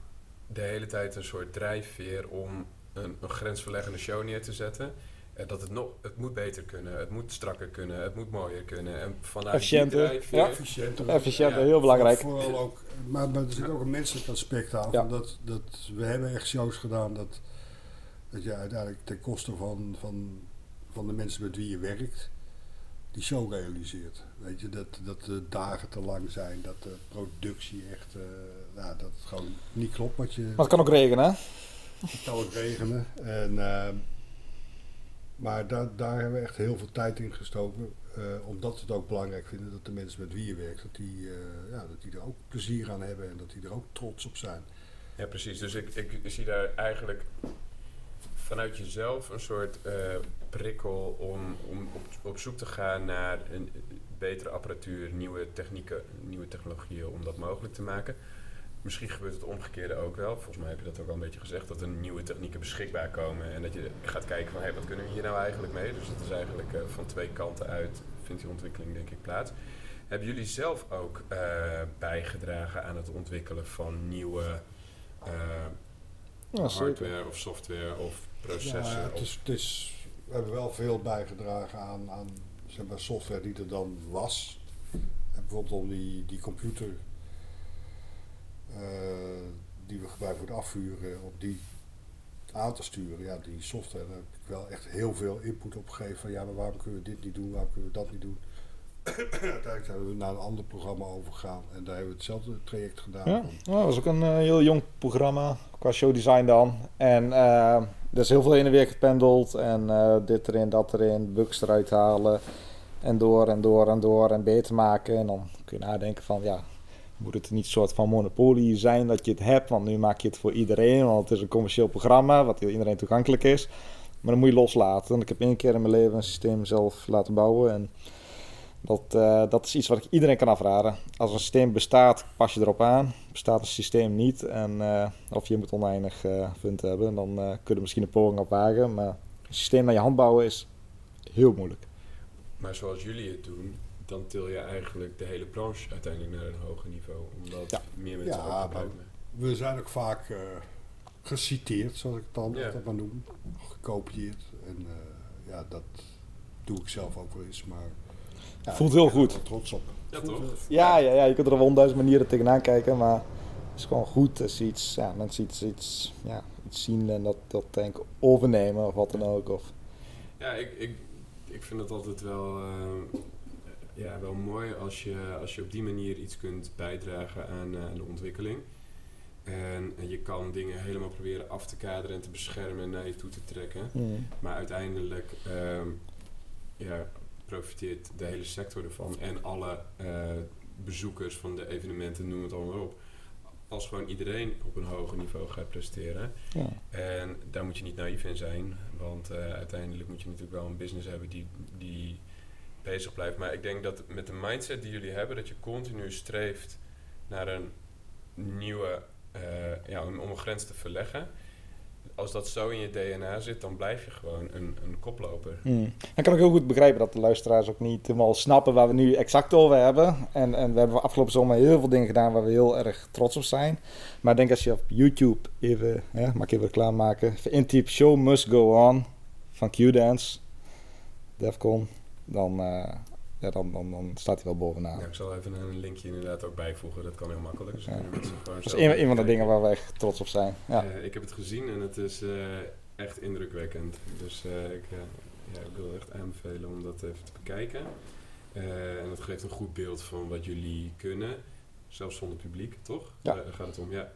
de hele tijd een soort drijfveer om een, een grensverleggende show neer te zetten. En dat het, nog, het moet beter kunnen, het moet strakker kunnen, het moet mooier kunnen. En vanuit efficiënter, drijfveer, ja. efficiënter, efficiënter heel belangrijk. Vooral ook, maar, maar er zit ook een menselijk aspect aan. Ja. Dat, dat, we hebben echt shows gedaan dat, dat je uiteindelijk ten koste van, van, van de mensen met wie je werkt, die show realiseert. Weet je, dat, dat de dagen te lang zijn, dat de productie echt, uh, nou, dat het gewoon niet klopt wat je... Maar het kan ook regenen, hè? Het kan ook regenen. En, uh, maar daar, daar hebben we echt heel veel tijd in gestoken. Uh, omdat we het ook belangrijk vinden dat de mensen met wie je werkt, dat die, ja, dat die er ook plezier aan hebben en dat die er ook trots op zijn. Ja, precies. Dus ik, ik zie daar eigenlijk vanuit jezelf een soort prikkel om, om op, op zoek te gaan naar een betere apparatuur, nieuwe technieken, nieuwe technologieën om dat mogelijk te maken. Misschien gebeurt het omgekeerde ook wel. Volgens mij heb je dat ook al een beetje gezegd, dat er nieuwe technieken beschikbaar komen en dat je gaat kijken van hey, wat kunnen we hier nou eigenlijk mee? Dus het is eigenlijk uh, van twee kanten uit vindt die ontwikkeling denk ik plaats. Hebben jullie zelf ook uh, bijgedragen aan het ontwikkelen van nieuwe uh, ja, hardware of software of processen? Ja, het is, het is, we hebben wel veel bijgedragen aan, aan zeg software die er dan was. En bijvoorbeeld om die, die computer uh, die we gebruiken voor het afvuren, op die aan te sturen. Ja, die software, heb ik wel echt heel veel input op gegeven. Van ja, maar waarom kunnen we dit niet doen, waarom kunnen we dat niet doen. Uiteindelijk zijn we naar een ander programma overgegaan en daar hebben we hetzelfde traject gedaan. Ja, dat was ook een uh, heel jong programma, qua showdesign dan. En uh, er is heel veel heen en weer gependeld en uh, dit erin, dat erin, bugs eruit halen. En door en door en door en beter maken. En dan kun je nadenken van ja, moet het niet een soort van monopolie zijn dat je het hebt? Want nu maak je het voor iedereen, want het is een commercieel programma wat iedereen toegankelijk is. Maar dan moet je loslaten. En ik heb één keer in mijn leven een systeem zelf laten bouwen. En dat, uh, dat is iets wat ik iedereen kan afraden. Als een systeem bestaat, pas je erop aan. Bestaat een systeem niet, en, uh, of je moet oneindig uh, fund hebben, dan kun je misschien een poging op wagen. Maar een systeem naar je hand bouwen is heel moeilijk. Maar zoals jullie het doen, dan til je eigenlijk de hele branche uiteindelijk naar een hoger niveau. Omdat ja. meer mensen ja, gebruiken. We zijn ook vaak uh, geciteerd, zoals ik het dan ja. maar noem. Gekopieerd. En uh, ja, dat doe ik zelf ook wel eens. Maar ja, voelt heel goed. Trots op. Ja, toch? Ja, ja, ja, je kunt er op honderdduizend manieren tegenaan kijken, maar het is gewoon goed als iets, ja, mensen iets, iets, ja, iets zien en dat, dat denk overnemen of wat dan ook. Of. Ja, ik, ik ik vind het altijd wel. Uh, ja, wel mooi als je, als je op die manier iets kunt bijdragen aan, uh, de ontwikkeling. En, je kan dingen helemaal proberen af te kaderen en te beschermen en naar je toe te trekken. Mm. Maar uiteindelijk ehm, ja, profiteert de hele sector ervan en alle uh, bezoekers van de evenementen, noem het allemaal op. Als gewoon iedereen op een hoger niveau gaat presteren. Ja. En daar moet je niet naïef in zijn, want uh, uiteindelijk moet je natuurlijk wel een business hebben die, die bezig blijft. Maar ik denk dat met de mindset die jullie hebben, dat je continu streeft naar een nieuwe, uh, ja, om, om een grens te verleggen als dat zo in je DNA zit, dan blijf je gewoon een, een koploper. Hmm. Dan kan ik heel goed begrijpen dat de luisteraars ook niet helemaal snappen waar we nu exact over hebben. En, en we hebben afgelopen zomer heel veel dingen gedaan waar we heel erg trots op zijn. Maar ik denk als je op YouTube even, hè, mag ik even reclame maken, intyp Show Must Go On van Q-Dance, Defcon, dan, uh, ja, dan, dan, dan staat hij wel bovenaan. Ja, ik zal even een linkje inderdaad ook bijvoegen. Dat kan heel makkelijk. Dus ja. dat is een, een van de dingen waar we echt trots op zijn. Ja. Uh, ik heb het gezien en het is uh, echt indrukwekkend. Dus uh, ik, ja, ik wil echt aanbevelen om dat even te bekijken. en dat geeft een goed beeld van wat jullie kunnen. Zelfs zonder publiek, toch? Ja. Daar gaat het om, ja.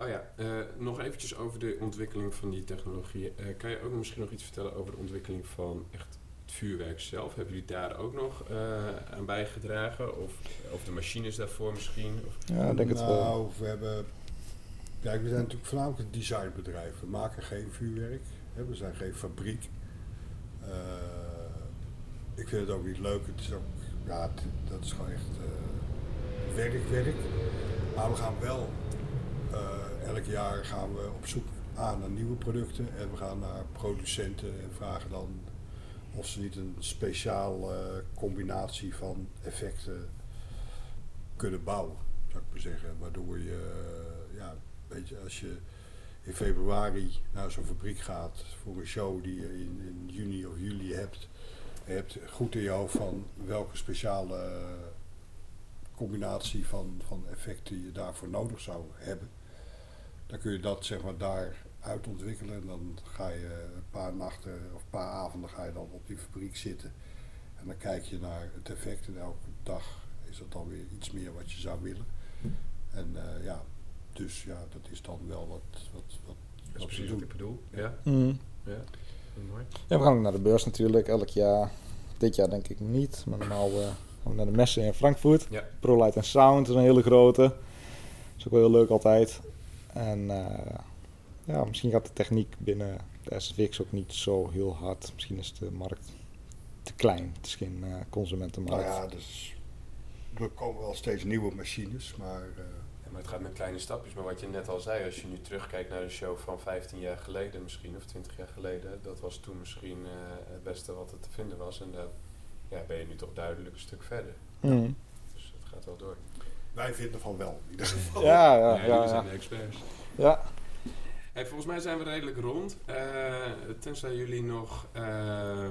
Oh ja, nog eventjes over de ontwikkeling van die technologie. kan je ook misschien nog iets vertellen over de ontwikkeling van echt vuurwerk zelf, hebben jullie daar ook nog uh, aan bijgedragen? Of, of de machines daarvoor misschien? Of? Ja, ik denk het wel. Nou, we hebben... Kijk, we zijn natuurlijk voornamelijk een designbedrijf. We maken geen vuurwerk. Hè, we zijn geen fabriek. Uh, ik vind het ook niet leuk. Het is ook... Ja, dat is gewoon echt uh, werk, werk. Maar we gaan wel... elk jaar gaan we op zoek aan naar nieuwe producten. En we gaan naar producenten en vragen dan of ze niet een speciale combinatie van effecten kunnen bouwen, zou ik maar zeggen. Waardoor je, eh, ja, weet je, als je in februari naar zo'n fabriek gaat voor een show die je in, in juni of juli hebt, hebt goed in je hoofd van welke speciale combinatie van, van effecten je daarvoor nodig zou hebben. Dan kun je dat zeg maar daar uitontwikkelen. En dan ga je een paar nachten of een paar avonden ga je dan op die fabriek zitten. En dan kijk je naar het effect en elke dag is dat dan weer iets meer wat je zou willen. En uh, ja, dus ja, dat is dan wel wat, wat, wat, wat precies wat ik bedoel. Ja. Mm. ja. Mooi. Ja, we gaan naar de beurs natuurlijk elk jaar. Dit jaar denk ik niet, maar normaal uh, gaan we naar de messen in Frankfurt. Ja. ProLight Sound is een hele grote. Dat is ook wel heel leuk altijd. En uh, ja, misschien gaat de techniek binnen de SFX ook niet zo heel hard. Misschien is de markt te klein. Het is geen uh, consumentenmarkt. Nou ja, dus er komen wel steeds nieuwe machines, maar... Uh, ja, maar het gaat met kleine stapjes. Maar wat je net al zei, als je nu terugkijkt naar de show van 15 jaar geleden misschien, of 20 jaar geleden, dat was toen misschien uh, het beste wat er te vinden was. En daar ja, ben je nu toch duidelijk een stuk verder. Mm. Dus het gaat wel door. Wij vinden van wel, in ieder geval. Ja, ja, ja, ja, zijn de experts. Ja, Hey, volgens mij zijn we redelijk rond. Uh, tenzij jullie nog uh,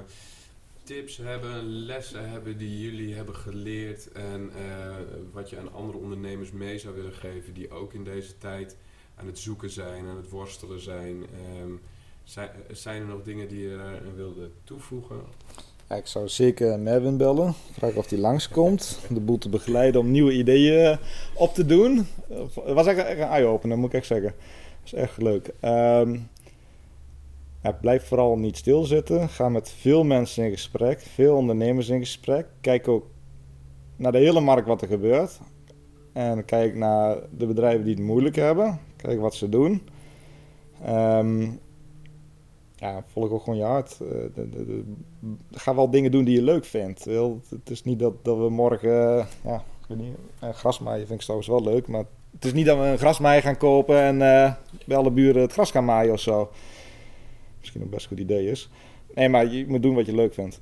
tips hebben, lessen hebben die jullie hebben geleerd en uh, wat je aan andere ondernemers mee zou willen geven die ook in deze tijd aan het zoeken zijn, aan het worstelen zijn. Um, zijn, er nog dingen die je wilde toevoegen? Ik zou zeker Merwin bellen. Vragen of hij langskomt. De boel te begeleiden om nieuwe ideeën op te doen. Het was echt een eye-opener, moet ik echt zeggen is echt leuk. Um, blijf vooral niet stilzitten. Ga met veel mensen in gesprek, veel ondernemers in gesprek. Kijk ook naar de hele markt wat er gebeurt. En kijk naar de bedrijven die het moeilijk hebben. Kijk wat ze doen. Um, ja, volg ook gewoon je hart. Uh, ga wel dingen doen die je leuk vindt. Het is niet dat, dat we morgen, uh, ja, ik weet niet, uh, grasmaaien vind ik trouwens wel leuk, maar het is niet dat we een grasmaaier gaan kopen en uh, bij alle buren het gras gaan maaien of zo. Misschien een best goed idee is. Nee, maar je moet doen wat je leuk vindt.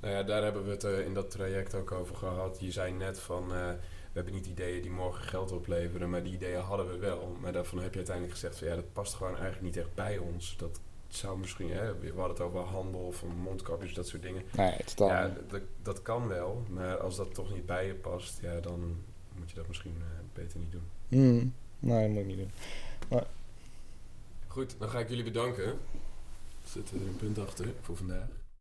Nou ja, daar hebben we het uh, in dat traject ook over gehad. Je zei net van, uh, we hebben niet ideeën die morgen geld opleveren, maar die ideeën hadden we wel. Maar daarvan heb je uiteindelijk gezegd van, ja, dat past gewoon eigenlijk niet echt bij ons. Dat zou misschien, hè, we hadden het over handel of mondkapjes, dat soort dingen. Nee, het ja, dat, dat kan wel, maar als dat toch niet bij je past, ja, dan moet je dat misschien beter niet doen. Mm, nee, dat moet ik niet doen. Maar... Goed, dan ga ik jullie bedanken. Zitten er een punt achter voor vandaag.